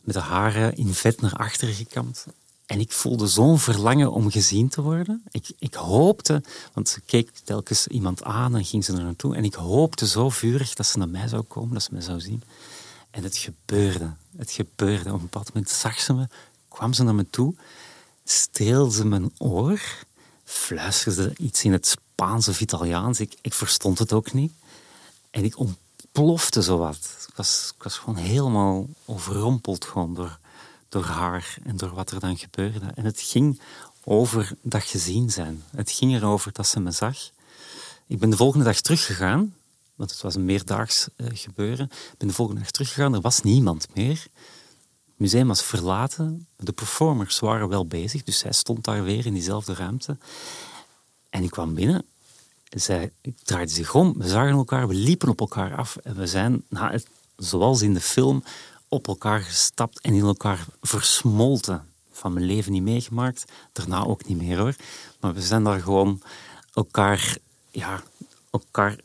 met de haren in vet naar achteren gekamd. En ik voelde zo'n verlangen om gezien te worden. Ik, ik hoopte, want ze keek telkens iemand aan en ging ze er naartoe. En ik hoopte zo vurig dat ze naar mij zou komen, dat ze mij zou zien. En het gebeurde. Het gebeurde. Op een bepaald moment zag ze me, kwam ze naar me toe streelde mijn oor, fluisterde iets in het Spaans of Italiaans. Ik, ik verstond het ook niet. En ik ontplofte zowat. Ik was, ik was gewoon helemaal overrompeld gewoon door, door haar en door wat er dan gebeurde. En het ging over dat gezien zijn. Het ging erover dat ze me zag. Ik ben de volgende dag teruggegaan, want het was een meerdaags uh, gebeuren. Ik ben de volgende dag teruggegaan, er was niemand meer museum was verlaten. De performers waren wel bezig, dus zij stond daar weer in diezelfde ruimte. En ik kwam binnen. Zij draaide zich om, we zagen elkaar, we liepen op elkaar af. En we zijn, zoals in de film, op elkaar gestapt en in elkaar versmolten. Van mijn leven niet meegemaakt, daarna ook niet meer hoor. Maar we zijn daar gewoon elkaar, ja, elkaar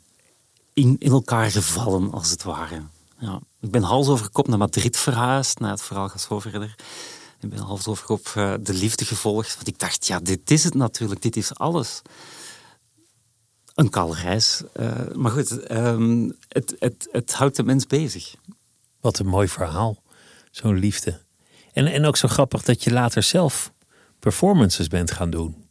in, in elkaar gevallen, als het ware. Ja. Ik ben hals over kop naar Madrid verhuisd. Nou, het verhaal gaat zo verder. Ik ben hals over kop uh, de liefde gevolgd. Want ik dacht, ja, dit is het natuurlijk. Dit is alles. Een kale reis. Uh, maar goed, um, het, het, het houdt de mens bezig. Wat een mooi verhaal. Zo'n liefde. En, en ook zo grappig dat je later zelf performances bent gaan doen.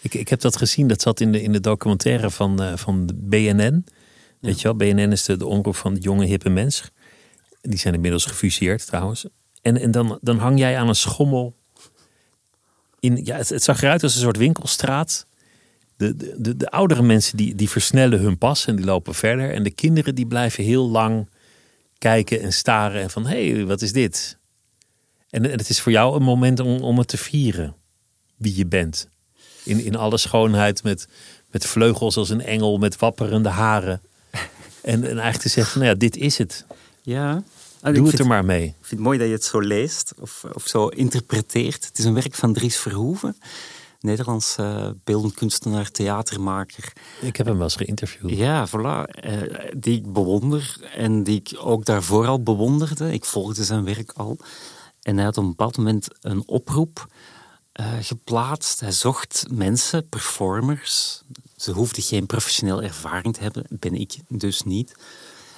Ik, ik heb dat gezien, dat zat in de, in de documentaire van, uh, van de BNN. Weet je wel, BNN is de, de omroep van de jonge hippe mens. Die zijn inmiddels gefuseerd trouwens. En, en dan, dan hang jij aan een schommel. In, ja, het, zag eruit als een soort winkelstraat. De, de, de, de, oudere mensen die, die versnellen hun pas en die lopen verder. En de kinderen die blijven heel lang kijken en staren. En van, hé, hey, wat is dit? En, en het is voor jou een moment om, om het te vieren. Wie je bent. In, in alle schoonheid met, met vleugels als een engel, met wapperende haren. En, en eigenlijk te zeggen, nou ja, dit is het. Ja. Doe het er maar mee. Ik vind het mooi dat je het zo leest of, of zo interpreteert. Het is een werk van Dries Verhoeven. Nederlands uh, beeldend kunstenaar, theatermaker. Ik heb hem wel eens geïnterviewd. Ja, voilà. Uh, die ik bewonder en die ik ook daarvoor al bewonderde. Ik volgde zijn werk al. En hij had op een bepaald moment een oproep eh, geplaatst. Hij zocht mensen, performers. Ze hoefden geen professioneel ervaring te hebben, ben ik dus niet.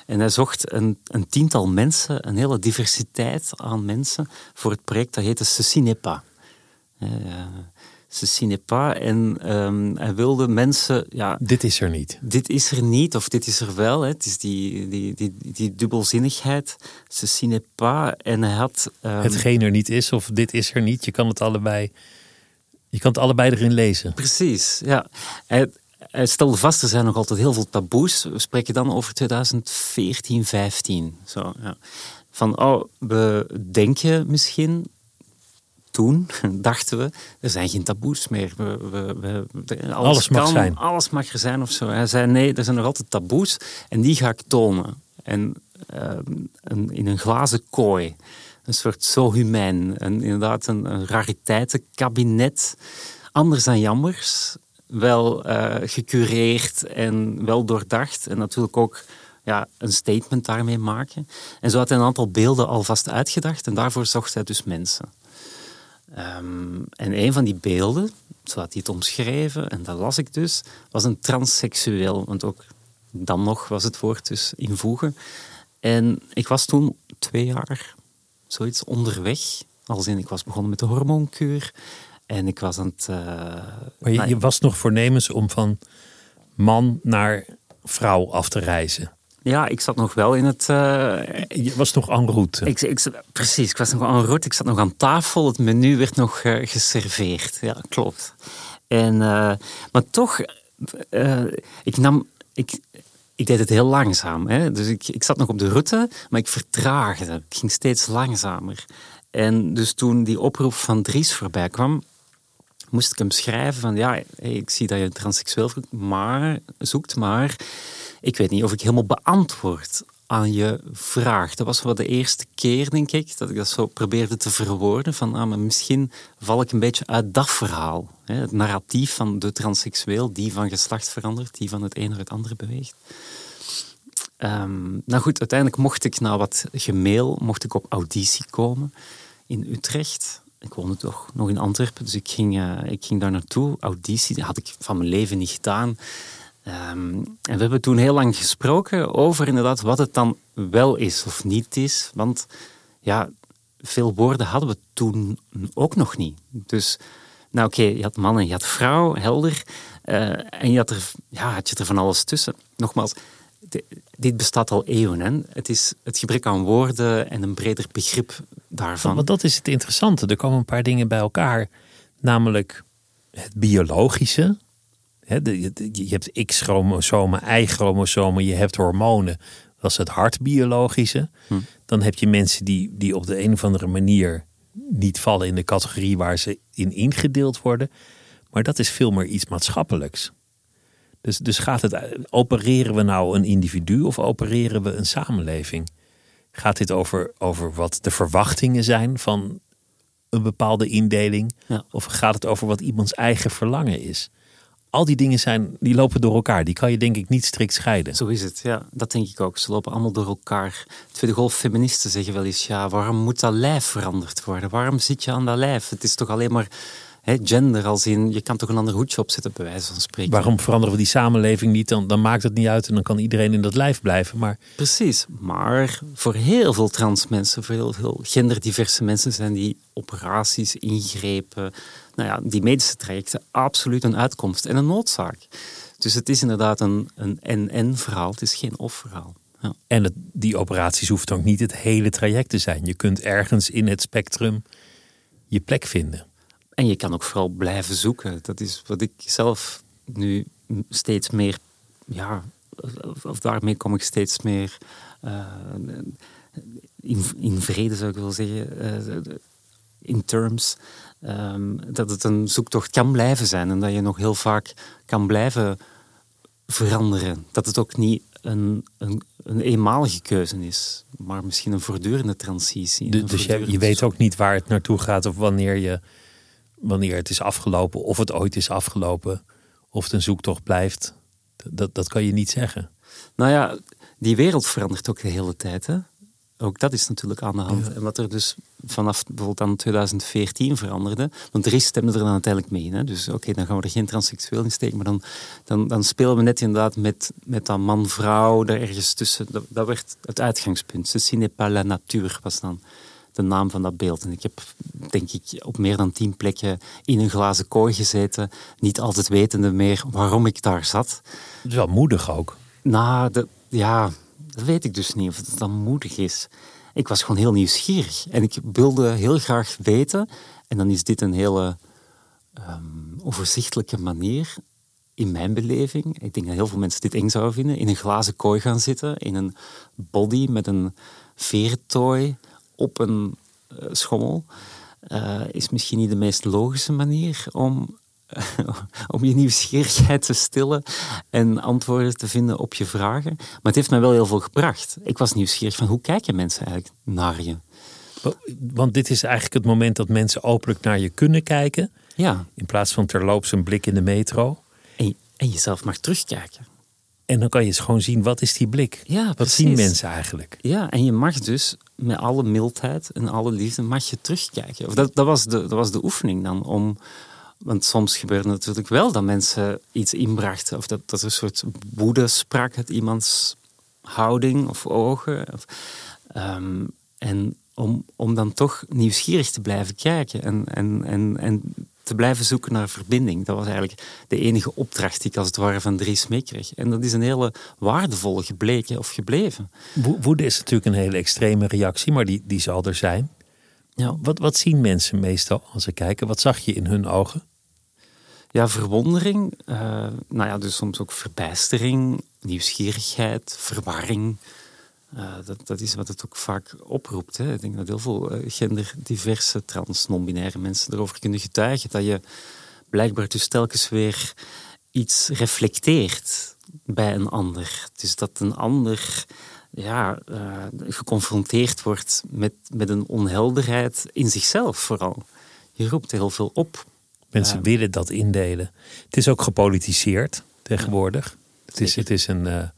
En hij zocht een, een tiental mensen, een hele diversiteit aan mensen, voor het project dat heette Ceci n'est pas. Uh, Ceci n'est pas. En ehm, hij wilde mensen... Ja, dit is er niet. Dit is er niet, of dit is er wel. Hè. Het is die, die, die, die dubbelzinnigheid. Ceci n'est pas. En hij had... Um, Hetgeen er niet is, of dit is er niet. Je kan het allebei... Je kan het allebei erin lezen. Precies, ja. Hij, hij stelde vast, er zijn nog altijd heel veel taboes. We spreken dan over 2014, 15. Zo, ja. Van, oh, we denken misschien toen dachten we, er zijn geen taboes meer. We, we, we, alles, alles, mag zijn. Alles mag er zijn of zo. Hij zei, nee, er zijn nog altijd taboes en die ga ik tonen. En uh, in een glazen kooi. Een soort zo humijn. En inderdaad een, een rariteitenkabinet. Anders dan jammers. Wel uh, gecureerd en wel doordacht. En natuurlijk ook ja, een statement daarmee maken. En zo had hij een aantal beelden alvast uitgedacht. En daarvoor zocht hij dus mensen. Ehm, en een van die beelden, zo had hij het omschreven, en dat las ik dus, was een transseksueel. Want ook dan nog was het woord dus invoegen. En ik was toen twee jaar zoiets onderweg. Als in, ik was begonnen met de hormoonkuur. En ik was aan het... Uh, maar je, je was nog voornemens om van man naar vrouw af te reizen? Ja, ik zat nog wel in het... Uh, je was nog en route. Ik, ik, precies, ik was nog en route. Ik zat nog aan tafel. Het menu werd nog uh, geserveerd. Ja, klopt. En, maar toch, ik nam... Ik, ik deed het heel langzaam. Hè? Dus ik, ik zat nog op de route, maar ik vertraagde. Ik ging steeds langzamer. En dus toen die oproep van Dries voorbij kwam, moest ik hem schrijven van ja, ik zie dat je transseksueel maar, zoekt, maar ik weet niet of ik helemaal beantwoord aan je vraag. Dat was wel de eerste keer, denk ik, dat ik dat zo probeerde te verwoorden. Van, ah, maar misschien val ik een beetje uit dat verhaal. Hè? Het narratief van de transseksueel, die van geslacht verandert, die van het een naar het andere beweegt. Um, nou goed, uiteindelijk mocht ik na wat gemail, mocht ik op auditie komen in Utrecht. Ik woonde toch nog in Antwerpen, dus ik ging, uh, ik ging daar naartoe. Auditie dat had ik van mijn leven niet gedaan. Um, en we hebben toen heel lang gesproken over inderdaad wat het dan wel is of niet is. Want ja, veel woorden hadden we toen ook nog niet. Dus, nou oké, je had man en je had vrouw, helder. Uh, en je had, er, ja, had je er van alles tussen. Nogmaals, dit bestaat al eeuwen. Hè? Het is het gebrek aan woorden en een breder begrip daarvan. Want dat is het interessante. Er komen een paar dingen bij elkaar. Namelijk het biologische. Je hebt X-chromosomen, Y-chromosomen, je hebt hormonen. Dat is het hartbiologische. Hm. Dan heb je mensen die, die op de een of andere manier niet vallen in de categorie waar ze in ingedeeld worden. Maar dat is veel meer iets maatschappelijks. Dus, dus gaat het, opereren we nou een individu of opereren we een samenleving? Gaat dit over, over wat de verwachtingen zijn van een bepaalde indeling? Of gaat het over wat iemands eigen verlangen is? Al die dingen zijn, die lopen door elkaar. Die kan je denk ik niet strikt scheiden. Zo is het, ja. Dat denk ik ook. Ze lopen allemaal door elkaar. Tweede golf feministen zeggen wel eens, ja, waarom moet dat lijf veranderd worden? Waarom zit je aan dat lijf? Het is toch alleen maar gender als in, je kan toch een ander hoedje opzetten bij wijze van spreken. Waarom veranderen we die samenleving niet? Dan, dan maakt het niet uit en dan kan iedereen in dat lijf blijven. Maar... Precies, maar voor heel veel trans mensen, voor heel veel genderdiverse mensen zijn die operaties, ingrepen, nou ja, die medische trajecten absoluut een uitkomst en een noodzaak. Dus het is inderdaad een, een en-en verhaal, het is geen of-verhaal. Ja. En het, die operaties hoeft ook niet het hele traject te zijn. Je kunt ergens in het spectrum je plek vinden. En je kan ook vooral blijven zoeken. Dat is wat ik zelf nu steeds meer, ja, of daarmee kom ik steeds meer uh, in, in vrede, zou ik wel zeggen, uh, in terms. Um, dat het een zoektocht kan blijven zijn en dat je nog heel vaak kan blijven veranderen. Dat het ook niet een, een, een eenmalige keuze is, maar misschien een voortdurende transitie. dus je, je weet ook niet waar het naartoe gaat of wanneer je wanneer het is afgelopen, of het ooit is afgelopen, of het een zoektocht blijft, dat, dat kan je niet zeggen. Nou ja, die wereld verandert ook de hele tijd. Hè? ook dat is natuurlijk aan de hand. En wat er dus vanaf bijvoorbeeld aan 2014 veranderde, want de stemde er dan uiteindelijk mee. Hè? Dus oké, dan gaan we er geen transseksueel in steken, maar dan, dan, dan spelen we net inderdaad met, met dat man-vrouw daar ergens tussen. Dat, dat werd het uitgangspunt. Ceci n'est pas la nature was dan de naam van dat beeld. En ik heb, denk ik, op meer dan tien plekken in een glazen kooi gezeten, niet altijd wetende meer waarom ik daar zat. Dat is wel moedig ook. Nou, de, ja, dat weet ik dus niet of het dan moedig is. Ik was gewoon heel nieuwsgierig en ik wilde heel graag weten. En dan is dit een hele um, overzichtelijke manier in mijn beleving. Ik denk dat heel veel mensen dit eng zouden vinden. In een glazen kooi gaan zitten, in een body met een veertooi op een uh, schommel. Uh, is misschien niet de meest logische manier om om je nieuwsgierigheid te stillen en antwoorden te vinden op je vragen. Maar het heeft mij wel heel veel gebracht. Ik was nieuwsgierig van hoe kijken mensen eigenlijk naar je? Want dit is eigenlijk het moment dat mensen openlijk naar je kunnen kijken. Ja. In plaats van terloops een blik in de metro. En, en jezelf mag terugkijken. En dan kan je eens gewoon zien, wat is die blik? Ja, wat precies. zien mensen eigenlijk? Ja, en je mag dus met alle mildheid en alle liefde mag je terugkijken. Of dat, dat, was de, dat was de oefening dan, om want soms gebeurde natuurlijk wel dat mensen iets inbrachten. Of dat, dat er een soort woede sprak uit iemands houding of ogen. Of, um, en om, om dan toch nieuwsgierig te blijven kijken en, en, en, en te blijven zoeken naar verbinding. Dat was eigenlijk de enige opdracht die ik als het ware van Dries meekreeg. En dat is een hele waardevolle gebleken of gebleven. Woede is natuurlijk een hele extreme reactie, maar die, die zal er zijn. Ja. Wat, wat zien mensen meestal als ze kijken? Wat zag je in hun ogen? Ja, verwondering. Uh, nou ja, dus soms ook verbijstering, nieuwsgierigheid, verwarring. Uh, dat, dat is wat het ook vaak oproept. Hè. Ik denk dat heel veel uh, genderdiverse, trans, non-binaire mensen erover kunnen getuigen. Dat je blijkbaar dus telkens weer iets reflecteert bij een ander. Dus dat een ander ja, geconfronteerd wordt met, met een onhelderheid in zichzelf vooral. Je roept heel veel op. Mensen willen dat indelen. Het is ook gepolitiseerd tegenwoordig. het, is, het is een,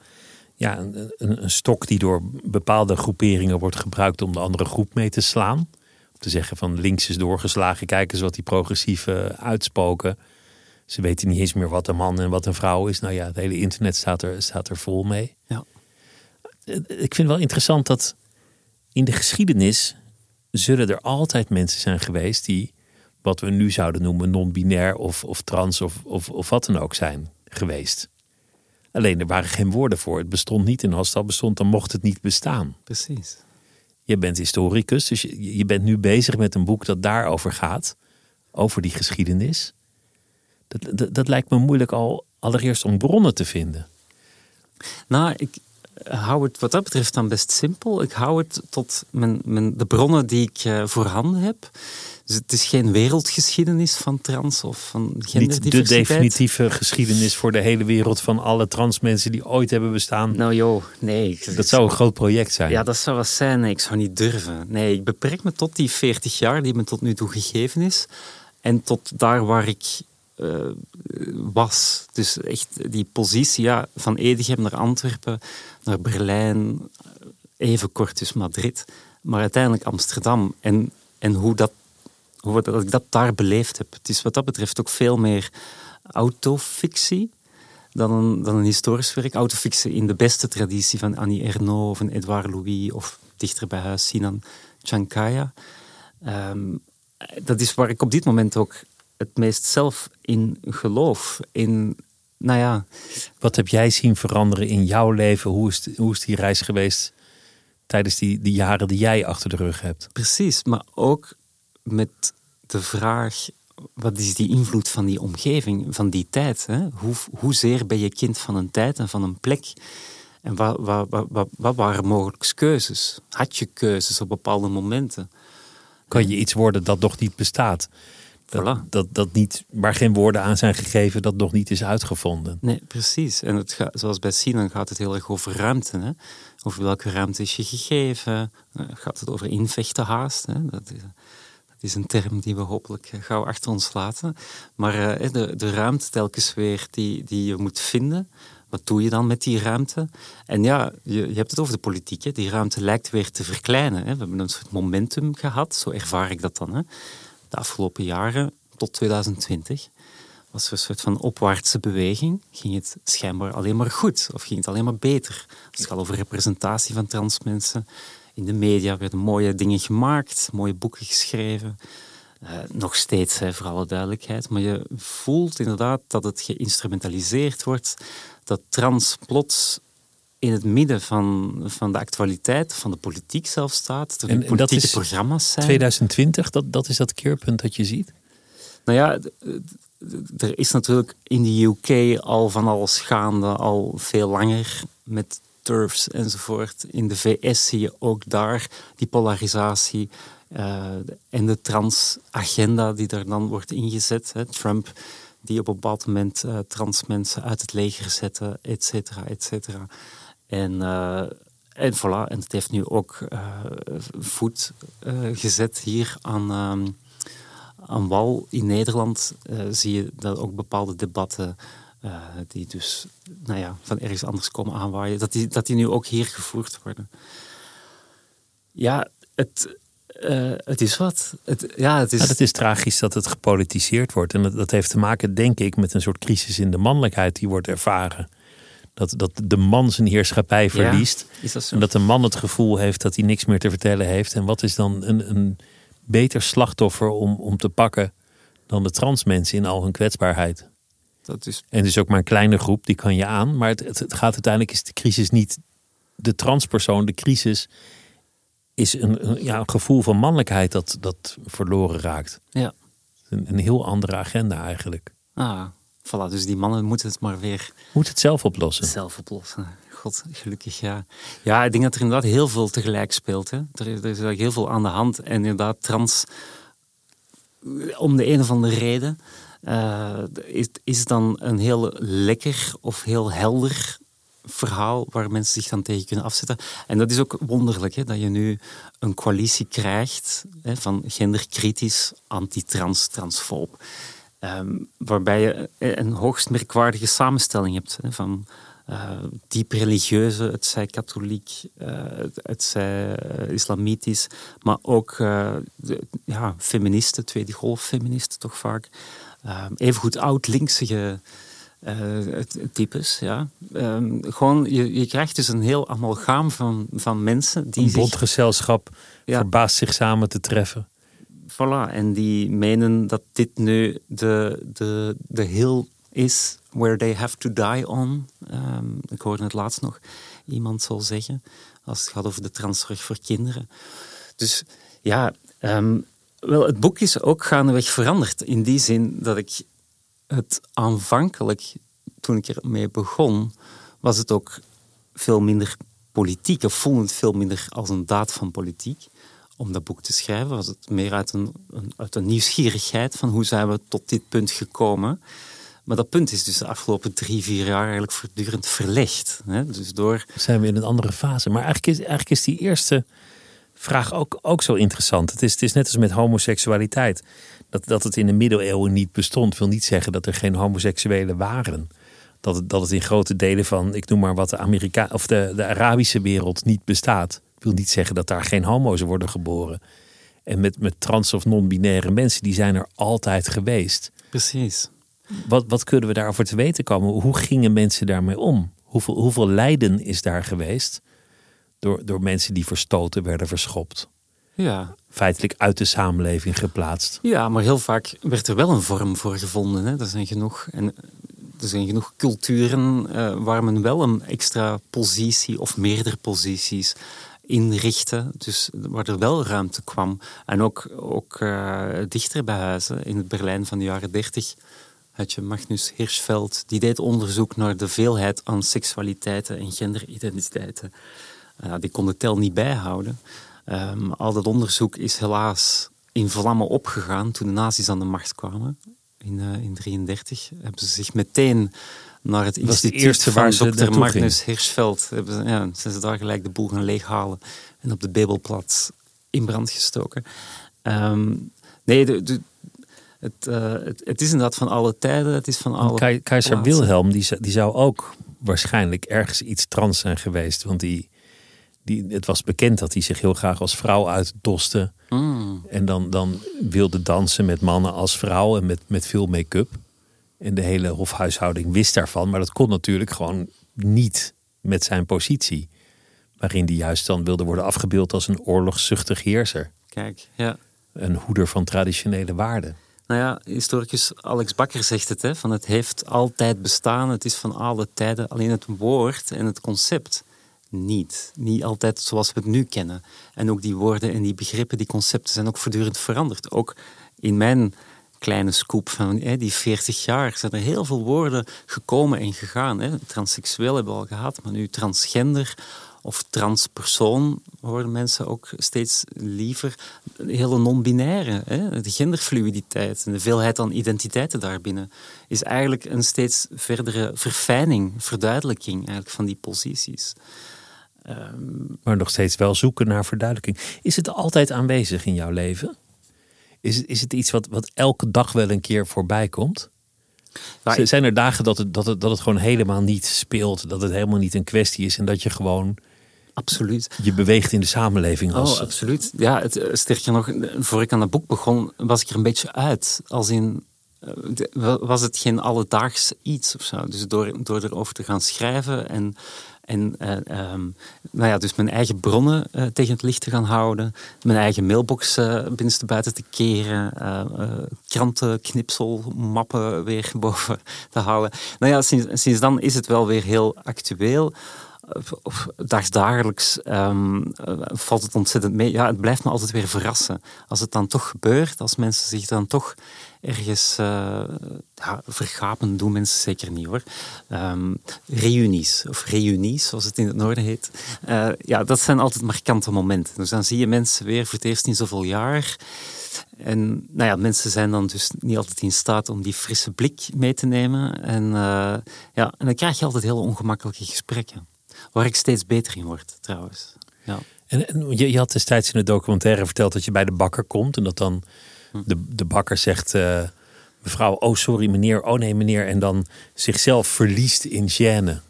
ja, een, een, een, stok die door bepaalde groeperingen wordt gebruikt om de andere groep mee te slaan. Om te zeggen van links is doorgeslagen, kijk eens wat die progressieve uitspoken. Ze weten niet eens meer wat een man en wat een vrouw is. Nou ja, het hele internet staat er, staat er vol mee. Ja. Ik vind wel interessant dat in de geschiedenis zullen er altijd mensen zijn geweest die wat we nu zouden noemen non-binair of, of trans of, of, of wat dan ook zijn geweest. Alleen er waren geen woorden voor. Het bestond niet en als al bestond, dan mocht het niet bestaan. Precies. Je bent historicus, dus je, je bent nu bezig met een boek dat daarover gaat. Over die geschiedenis. Dat, dat, dat lijkt me moeilijk al allereerst om bronnen te vinden. Nou, ik hou het wat dat betreft dan best simpel. Ik hou het tot mijn, mijn, de bronnen die ik uh, voorhanden heb. Dus het is geen wereldgeschiedenis van trans of van genderdiversiteit. Niet de definitieve geschiedenis voor de hele wereld van alle trans mensen die ooit hebben bestaan. Nou joh, nee. Dat zou een groot project zijn. Ja, dat zou wat zijn. Nee, ik zou niet durven. Nee, ik beperk me tot die 40 jaar die me tot nu toe gegeven is. En tot daar waar ik uh, was. Dus echt die positie ja, van Edegem naar Antwerpen, naar Berlijn, even kort dus Madrid, maar uiteindelijk Amsterdam. En, en hoe dat hoe dat ik dat daar beleefd heb. Het is wat dat betreft ook veel meer autofictie dan een, dan een historisch werk. Autofictie in de beste traditie van Annie Ernaux of Edouard Louis of dichter bij huis Sinan Chankaya. Um, dat is waar ik op dit moment ook het meest zelf in geloof. In, nou ja. Wat heb jij zien veranderen in jouw leven? Hoe is, hoe is die reis geweest tijdens die, die jaren die jij achter de rug hebt? Precies, maar ook met de vraag: wat is die invloed van die omgeving, van die tijd? Hè? Hoe, hoezeer ben je kind van een tijd en van een plek? En wat, wat, wat, wat waren mogelijk keuzes? Had je keuzes op bepaalde momenten? Kan je iets worden dat nog niet bestaat? Dat, voilà. dat, dat niet, waar geen woorden aan zijn gegeven, dat nog niet is uitgevonden. Nee, precies. En het gaat, zoals bij Sinan gaat het heel erg over ruimte. Hè? Over welke ruimte is je gegeven? Gaat het over invechten haast? Hè? Dat is, dat is een term die we hopelijk gauw achter ons laten. Maar uh, de, de ruimte telkens weer die, die je moet vinden Wat doe je dan met die ruimte? En ja, je, je hebt het over de politiek. Hè. Die ruimte lijkt weer te verkleinen. Hè. We hebben een soort momentum gehad, zo ervaar ik dat dan. Hè. De afgelopen jaren, tot 2020, was er een soort van opwaartse beweging. Ging het schijnbaar alleen maar goed of ging het alleen maar beter? Als het gaat over representatie van transmensen. In de media werden mooie dingen gemaakt, mooie boeken geschreven. Uh, nog steeds, hè, voor alle duidelijkheid. Maar je voelt inderdaad dat het geïnstrumentaliseerd wordt. Dat trans plots in het midden van, van de actualiteit, van de politiek zelf staat. Er En- en politieke dat is programma's zijn. 2020, dat, dat is dat keerpunt dat je ziet. Nou ja, er is natuurlijk in de UK al van alles gaande, al veel langer met turfs enzovoort. In de VS zie je ook daar die polarisatie eh, en de trans-agenda die daar dan wordt ingezet. Hè. Trump die op een bepaald moment eh, trans mensen uit het leger zette, et cetera, et cetera. En, eh, en voilà, en het heeft nu ook eh, voet eh, gezet hier aan... ehm, aan wal in Nederland zie je dat ook bepaalde debatten die dus nou ja, van ergens anders komen aanwaaien, dat die, dat die nu ook hier gevoerd worden. Ja, het, het is wat. Het, ja, het is, het is tragisch dat het gepolitiseerd wordt. En dat, dat heeft te maken, denk ik, met een soort crisis in de mannelijkheid die wordt ervaren. Dat, dat de man zijn heerschappij verliest. is dat zo? En dat de man het gevoel heeft dat hij niks meer te vertellen heeft. En wat is dan een, een beter slachtoffer om, om te pakken dan de transmensen in al hun kwetsbaarheid? Dat is, En het is ook maar een kleine groep, die kan je aan. Maar het, het, het gaat uiteindelijk, is de crisis niet de transpersoon. De crisis is een, een- ja, een gevoel van mannelijkheid dat, dat verloren raakt. ja. Een, een heel andere agenda eigenlijk. Ah, voilà. Dus die mannen moeten het maar weer Moet het zelf oplossen. zelf oplossen. God, gelukkig ja. Ja, ik denk dat er inderdaad heel veel tegelijk speelt. Hè. Er, is, er is eigenlijk heel veel aan de hand. En inderdaad, trans, om de een of andere reden, eh, is, is dan een heel lekker of heel helder verhaal waar mensen zich dan tegen kunnen afzetten. En dat is ook wonderlijk, hè, dat je nu een coalitie krijgt hè, van genderkritisch, anti-trans, transfoob. Ehm, waarbij je een hoogst merkwaardige samenstelling hebt hè, van eh, diep religieuze, het zij katholiek, eh, het, het zij eh, islamitisch, maar ook de, ja, feministen, tweede golf feministen toch vaak. Ehm evengoed oud-linksige types. Ja. Ehm, gewoon, je, je krijgt dus een heel amalgaam van, van mensen die Een bondgezelschap Ja. verbaast zich samen te treffen. Voilà, en die menen dat dit nu de, de, de hill is where they have to die on. Ehm, ik hoorde het laatst nog iemand zo zeggen, als het gaat over de transzorg voor kinderen. Dus ja, ehm, wel, het boek is ook gaandeweg veranderd. In die zin dat ik het aanvankelijk, toen ik ermee begon, was het ook veel minder politiek. Of voelde het veel minder als een daad van politiek om dat boek te schrijven. Was het meer uit een, uit een nieuwsgierigheid van hoe zijn we tot dit punt gekomen. Maar dat punt is dus de afgelopen drie, vier jaar eigenlijk voortdurend verlegd. Hè? Dus door... zijn we in een andere fase. Maar eigenlijk is, eigenlijk is die eerste vraag ook, ook zo interessant. Het is, het is net als met homoseksualiteit. Dat, dat het in de middeleeuwen niet bestond, wil niet zeggen dat er geen homoseksuelen waren. Dat het, dat het in grote delen van, ik noem maar wat, de, Amerika of de, de Arabische wereld niet bestaat. Wil niet zeggen dat daar geen homo's worden geboren. En met, met trans- of non-binaire mensen, die zijn er altijd geweest. Precies. Wat, wat kunnen we daarover te weten komen? Hoe gingen mensen daarmee om? Hoeveel, hoeveel lijden is daar geweest? Door, door mensen die verstoten werden, verschopt. Ja. Feitelijk uit de samenleving geplaatst. ja, maar heel vaak werd er wel een vorm voor gevonden. Hè? Er zijn genoeg... En er zijn genoeg culturen eh, waar men wel een extra positie of meerdere posities inrichtte. Dus waar er wel ruimte kwam. En ook, ook eh, dichter bij huizen, in het Berlijn van de jaren dertig, had je Magnus Hirschfeld. Die deed onderzoek naar de veelheid aan seksualiteiten en genderidentiteiten. Eh, die kon de tel niet bijhouden. Ehm, al dat onderzoek is helaas in vlammen opgegaan toen de nazi's aan de macht kwamen. In 1933 hebben ze zich meteen naar het de instituut eerste van waar ze dokter naartoe Magnus Hirschfeld. Ja, zijn ze daar gelijk de boel gaan leeghalen en op de Bebelplaats in brand gestoken. Ehm, nee, de, de- het, eh, het, het is inderdaad van alle tijden. Het is van alle Kei- Keizer plaatsen. Wilhelm die, zou- die zou ook waarschijnlijk ergens iets trans zijn geweest. Want die, die, het was bekend dat hij zich heel graag als vrouw uitdoste. En dan, dan wilde dansen met mannen als vrouw en met, met veel make-up. En de hele hofhuishouding wist daarvan. Maar dat kon natuurlijk gewoon niet met zijn positie. Waarin die juist dan wilde worden afgebeeld als een oorlogszuchtig heerser. Kijk, ja. Een hoeder van traditionele waarden. Nou ja, historicus Alex Bakker zegt het, hè, van het heeft altijd bestaan, het is van alle tijden, alleen het woord en het concept niet. Niet altijd zoals we het nu kennen. En ook die woorden en die begrippen, die concepten zijn ook voortdurend veranderd. Ook in mijn kleine scoop van hè, die 40 jaar zijn er heel veel woorden gekomen en gegaan. Hè. Transseksueel hebben we al gehad, maar nu transgender of transpersoon worden mensen ook steeds liever. hele non-binaire, de genderfluiditeit en de veelheid aan identiteiten daarbinnen is eigenlijk een steeds verdere verfijning, verduidelijking eigenlijk van die posities. Um, maar nog steeds wel zoeken naar verduidelijking. Is het altijd aanwezig in jouw leven? Is het, is het iets wat, wat elke dag wel een keer voorbij komt? Nou, Zijn er dagen dat het, dat, het, dat het gewoon helemaal niet speelt? Dat het helemaal niet een kwestie is en dat je gewoon Absoluut. Je beweegt in de samenleving als... Oh, absoluut. Ja, het, eh, sterker nog, voor ik aan het boek begon, was ik er een beetje uit. Als in, eh, was het geen alledaags iets of zo. Dus door, door erover te gaan schrijven en, en uh, um, nou ja, dus mijn eigen bronnen uh, tegen het licht te gaan houden, mijn eigen mailbox uh, binnenste buiten te keren, kranten, knipsel, mappen weer boven te halen. Nou ja, sinds, dan is het wel weer heel actueel of dagdagelijks um, valt het ontzettend mee. Ja, het blijft me altijd weer verrassen. Als het dan toch gebeurt, als mensen zich dan toch ergens uh, ja, vergapen, doen mensen zeker niet hoor. Um, reunies, of reunies, zoals het in het noorden heet. Uh, ja, dat zijn altijd markante momenten. Dus dan zie je mensen weer voor het eerst in zoveel jaar. En nou ja, mensen zijn dan dus niet altijd in staat om die frisse blik mee te nemen. En, uh, ja, en dan krijg je altijd hele ongemakkelijke gesprekken. Waar ik steeds beter in word, trouwens. Ja. En, je, je, had destijds in de documentaire verteld dat je bij de bakker komt en dat dan. De, de bakker zegt: uh, mevrouw, oh sorry meneer, oh nee meneer, en dan zichzelf verliest in gêne.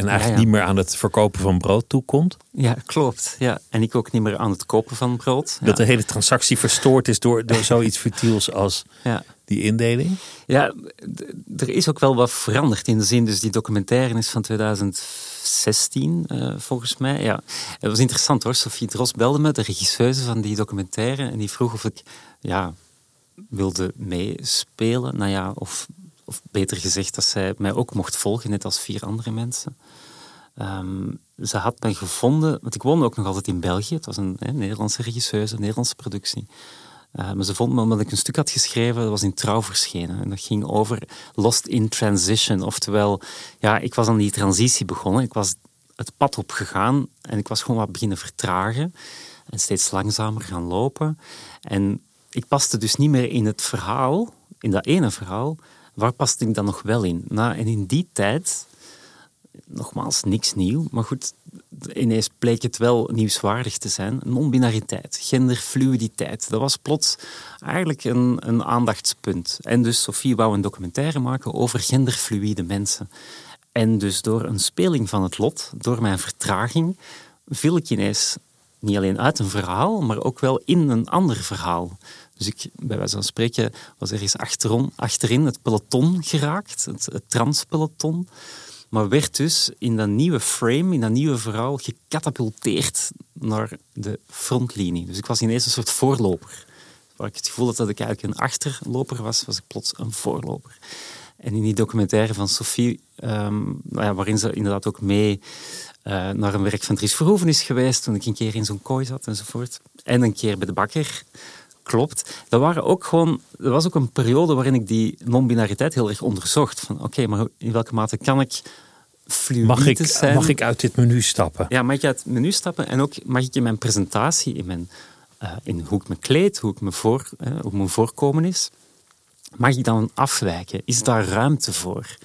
En eigenlijk niet meer aan het verkopen van brood toekomt. Ja, klopt. Ja. En ik ook niet meer aan het kopen van brood. Dat de hele transactie verstoord is door, door zoiets futiels als die indeling? Ja, er is ook wel wat veranderd in de zin. Dus die documentaire is van 2016, uh, volgens mij. Ja. Het was interessant hoor. Sophie Dros belde me, de regisseuse van die documentaire. En die vroeg of ik ja, wilde meespelen. Nou ja, of of beter gezegd, dat zij mij ook mocht volgen, net als vier andere mensen. Um, ze had mij gevonden, want ik woonde ook nog altijd in België. Het was een Nederlandse regisseuse, een Nederlandse productie. Uh, maar ze vond me omdat ik een stuk had geschreven, dat was in Trouw verschenen. En dat ging over Lost in Transition. Oftewel, ja, ik was aan die transitie begonnen. Ik was het pad opgegaan en ik was gewoon wat beginnen vertragen. En steeds langzamer gaan lopen. En ik paste dus niet meer in het verhaal, in dat ene verhaal, waar past ik dan nog wel in? Nou, en in die tijd, nogmaals, niks nieuw, maar goed, ineens bleek het wel nieuwswaardig te zijn. Non-binariteit, genderfluiditeit, dat was plots eigenlijk een, een aandachtspunt. En dus Sophie wou een documentaire maken over genderfluide mensen. En dus door een speling van het lot, door mijn vertraging, viel ik ineens niet alleen uit een verhaal, maar ook wel in een ander verhaal. Dus ik, bij wijze van spreken, was er eens achteron, achterin het peloton geraakt, het, transpeloton. Maar werd dus in dat nieuwe frame, in dat nieuwe verhaal, gecatapulteerd naar de frontlinie. Dus ik was ineens een soort voorloper. Waar ik het gevoel had dat ik eigenlijk een achterloper was, was ik plots een voorloper. En in die documentaire van Sophie, um, nou ja, waarin ze inderdaad ook mee uh, naar een werk van Dries Verhoeven is geweest, toen ik een keer in zo'n kooi zat enzovoort. En een keer bij de bakker klopt. Dat, waren ook gewoon, dat was ook een periode waarin ik die non-binariteit heel erg onderzocht. Van oké, maar in welke mate kan ik fluïde mag ik, zijn? Mag ik uit dit menu stappen? Ja, mag ik uit het menu stappen en ook mag ik in mijn presentatie, in, mijn, uh, in hoe ik me kleed, hoe, ik me voor, uh, hoe mijn voorkomen is, mag ik dan afwijken? Is daar ruimte voor?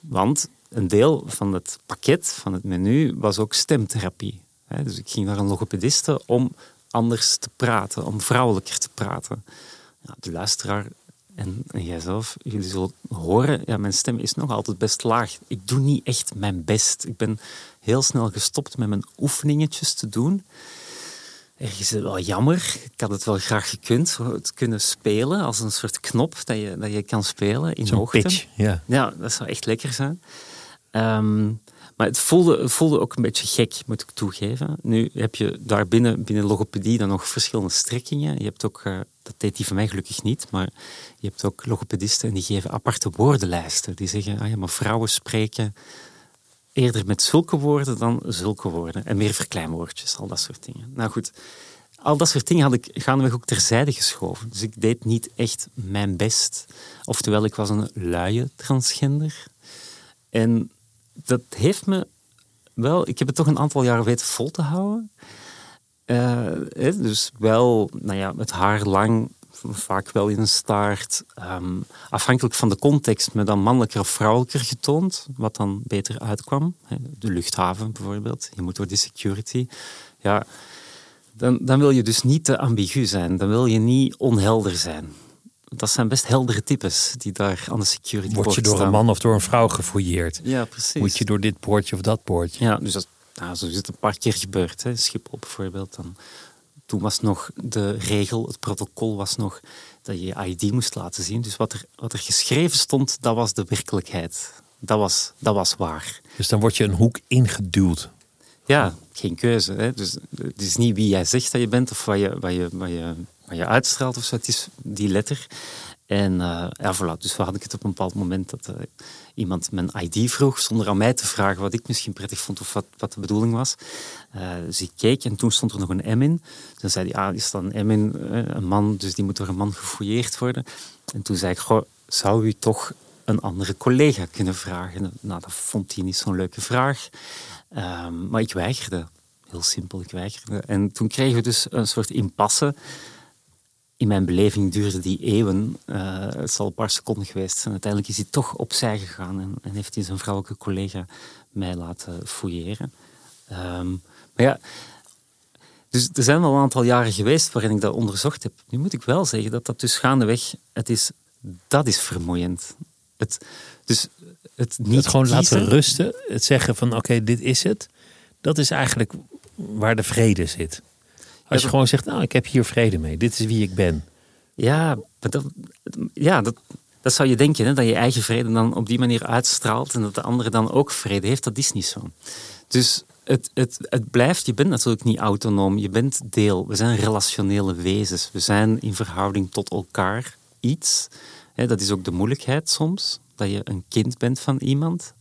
Want een deel van het pakket, van het menu, was ook stemtherapie. Dus ik ging naar een logopediste om anders te praten, om vrouwelijker te praten. Ja, de luisteraar En, en jijzelf, jullie zullen horen, ja, mijn stem is nog altijd best laag. Ik doe niet echt mijn best. Ik ben heel snel gestopt met mijn oefeningetjes te doen. Ergens is het wel jammer. Ik had het wel graag gekund. Het kunnen spelen als een soort knop dat je, dat je kan spelen in hoogte. pitch, ja. Ja, dat zou echt lekker zijn. Ehm, maar het voelde, voelde ook een beetje gek, moet ik toegeven. Nu heb je daar binnen, binnen logopedie dan nog verschillende strekkingen. Je hebt ook, eh, dat deed die van mij gelukkig niet, maar je hebt ook logopedisten en die geven aparte woordenlijsten. Die zeggen, ah ja, maar vrouwen spreken eerder met zulke woorden dan zulke woorden. En meer verkleinwoordjes, al dat soort dingen. Nou goed, al dat soort dingen had ik gaandeweg ook terzijde geschoven. Dus ik deed niet echt mijn best. Oftewel, ik was een luie transgender. En dat heeft me wel... Ik heb het toch een aantal jaren weten vol te houden. Eh, dus wel, nou ja, het haar lang, vaak wel in een staart. Ehm, afhankelijk van de context, me dan mannelijker of vrouwelijker getoond, wat dan beter uitkwam. De luchthaven bijvoorbeeld, je moet door die security. Ja, dan, dan wil je dus niet te ambigu zijn, dan wil je niet onhelder zijn. Dat zijn best heldere types die daar aan de security Word je door een man of door een vrouw gefouilleerd? Ja, precies. Moet je door dit poortje of dat poortje? Ja, dus dat, nou, zo is het een paar keer gebeurd. Hè. Schiphol bijvoorbeeld. Dan, toen was nog de regel, het protocol was nog dat je je ID moest laten zien. Dus wat er, wat er geschreven stond, dat was de werkelijkheid. Dat was, dat was waar. Dus dan word je een hoek ingeduwd. Ja, geen keuze. Hè. Dus het is niet wie jij zegt dat je bent of wat je, wat je, wat je, je uitstraalt of zo. Het is die letter. En eh ja, voilà. Dus we hadden het op een bepaald moment dat eh, iemand mijn ID vroeg, zonder aan mij te vragen wat ik misschien prettig vond of wat, wat de bedoeling was. Eh, dus ik keek en toen stond er nog een M in. Dan zei hij, ah, er staat een M in, een man, dus die moet door een man gefouilleerd worden. En toen zei ik, goh, zou u toch een andere collega kunnen vragen? Nou, dat vond hij niet zo'n leuke vraag. Ehm, maar ik weigerde. Heel simpel, ik weigerde. En toen kregen we dus een soort impasse. In mijn beleving duurde die eeuwen. Eh, het zal een paar seconden geweest zijn. Uiteindelijk is hij toch opzij gegaan en, en heeft hij zijn vrouwelijke collega mij laten fouilleren. Ehm, maar ja, dus er zijn wel een aantal jaren geweest waarin ik dat onderzocht heb. Nu moet ik wel zeggen dat dat dus gaandeweg, het is, dat is vermoeiend. Het, dus het niet het gewoon laten rusten. Het zeggen van oké, dit is het. Dat is eigenlijk waar de vrede zit. Als je gewoon zegt, nou, ik heb hier vrede mee. Dit is wie ik ben. Ja, dat, ja dat, dat zou je denken, hè, dat je eigen vrede dan op die manier uitstraalt en dat de andere dan ook vrede heeft. Dat is niet zo. Dus het, het, het blijft, je bent natuurlijk niet autonoom, je bent deel. We zijn relationele wezens. We zijn in verhouding tot elkaar iets. Hè, dat is ook de moeilijkheid soms, dat je een kind bent van iemand.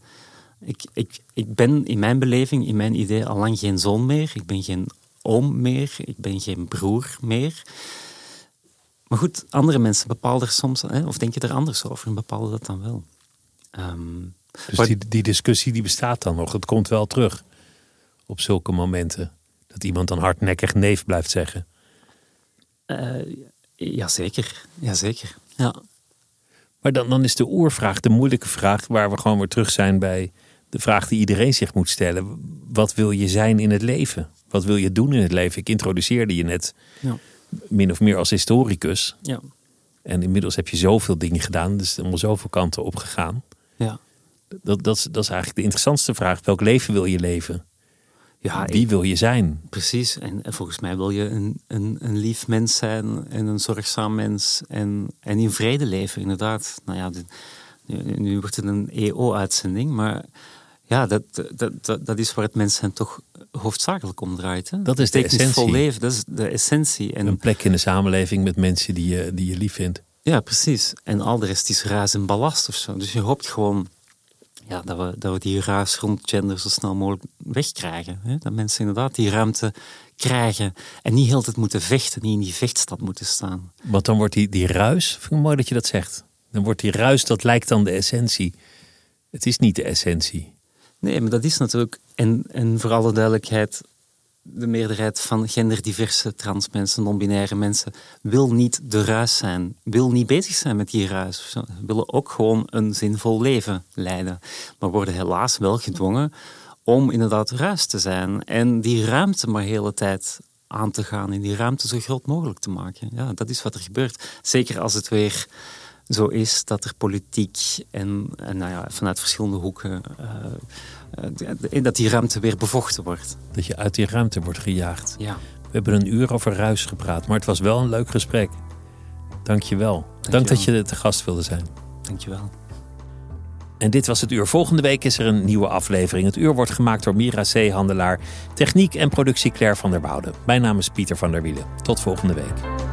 Ik, ik, ik ben in mijn beleving, in mijn idee, al lang geen zoon meer. Ik ben geen oom meer. Ik ben geen broer meer. Maar goed, andere mensen bepalen er soms, hè, of denk je er anders over en bepalen dat dan wel. Ehm, Dus Maar- die, die discussie die bestaat dan nog. Het komt wel terug op zulke momenten. Dat iemand dan hardnekkig neef blijft zeggen. eh, jazeker, jazeker. Ja. Maar dan, dan is de oervraag, de moeilijke vraag, waar we gewoon weer terug zijn bij de vraag die iedereen zich moet stellen. Wat wil je zijn in het leven? Wat wil je doen in het leven? Ik introduceerde je net Ja. min of meer als historicus. Ja. En inmiddels heb je zoveel dingen gedaan, dus allemaal zoveel kanten op gegaan. Ja. Dat, dat, is, dat is eigenlijk de interessantste vraag. Welk leven wil je leven? Ja, Wie wil je zijn? Precies, en, en volgens mij wil je een, een, een lief mens zijn en een zorgzaam mens en, en in vrede leven, inderdaad. Nou ja, dit- nu, nu wordt het een EO-uitzending, maar ja, dat, dat, dat, dat is waar het mens zijn toch hoofdzakelijk om draait. Hè? Dat is de essentie. leven, dat is de essentie. En, Een plek in de samenleving met mensen die je, die je lief vindt. Ja, precies. En al de rest is ruis en ballast of zo. Dus je hoopt gewoon ja, dat, we, dat we die ruis rond gender zo snel mogelijk wegkrijgen. Hè? Dat mensen inderdaad die ruimte krijgen en niet heel tijd moeten vechten, niet in die vechtstad moeten staan. Want dan wordt die, die ruis, vind ik mooi dat je dat zegt. Dan wordt die ruis, dat lijkt dan de essentie. Het is niet de essentie. Nee, maar dat is natuurlijk, en, en voor alle duidelijkheid, de meerderheid van genderdiverse transmensen, non-binaire mensen, wil niet de ruis zijn, wil niet bezig zijn met die ruis. zo. Willen ook gewoon een zinvol leven leiden, maar worden helaas wel gedwongen om inderdaad ruis te zijn en die ruimte maar de hele tijd aan te gaan en die ruimte zo groot mogelijk te maken. Ja, dat is wat er gebeurt. Zeker als het weer zo is dat er politiek en, en nou ja, vanuit verschillende hoeken uh, dat die ruimte weer bevochten wordt. Dat je uit die ruimte wordt gejaagd. Ja. We hebben een uur over ruis gepraat, maar het was wel een leuk gesprek. Dank je wel. Dank, dat je te gast wilde zijn. Dank je wel. En dit was het uur. Volgende week is er een nieuwe aflevering. Het uur wordt gemaakt door Mira Zeehandelaar. Techniek en productie Claire van der Woude. Mijn naam is Pieter van der Wielen. Tot volgende week.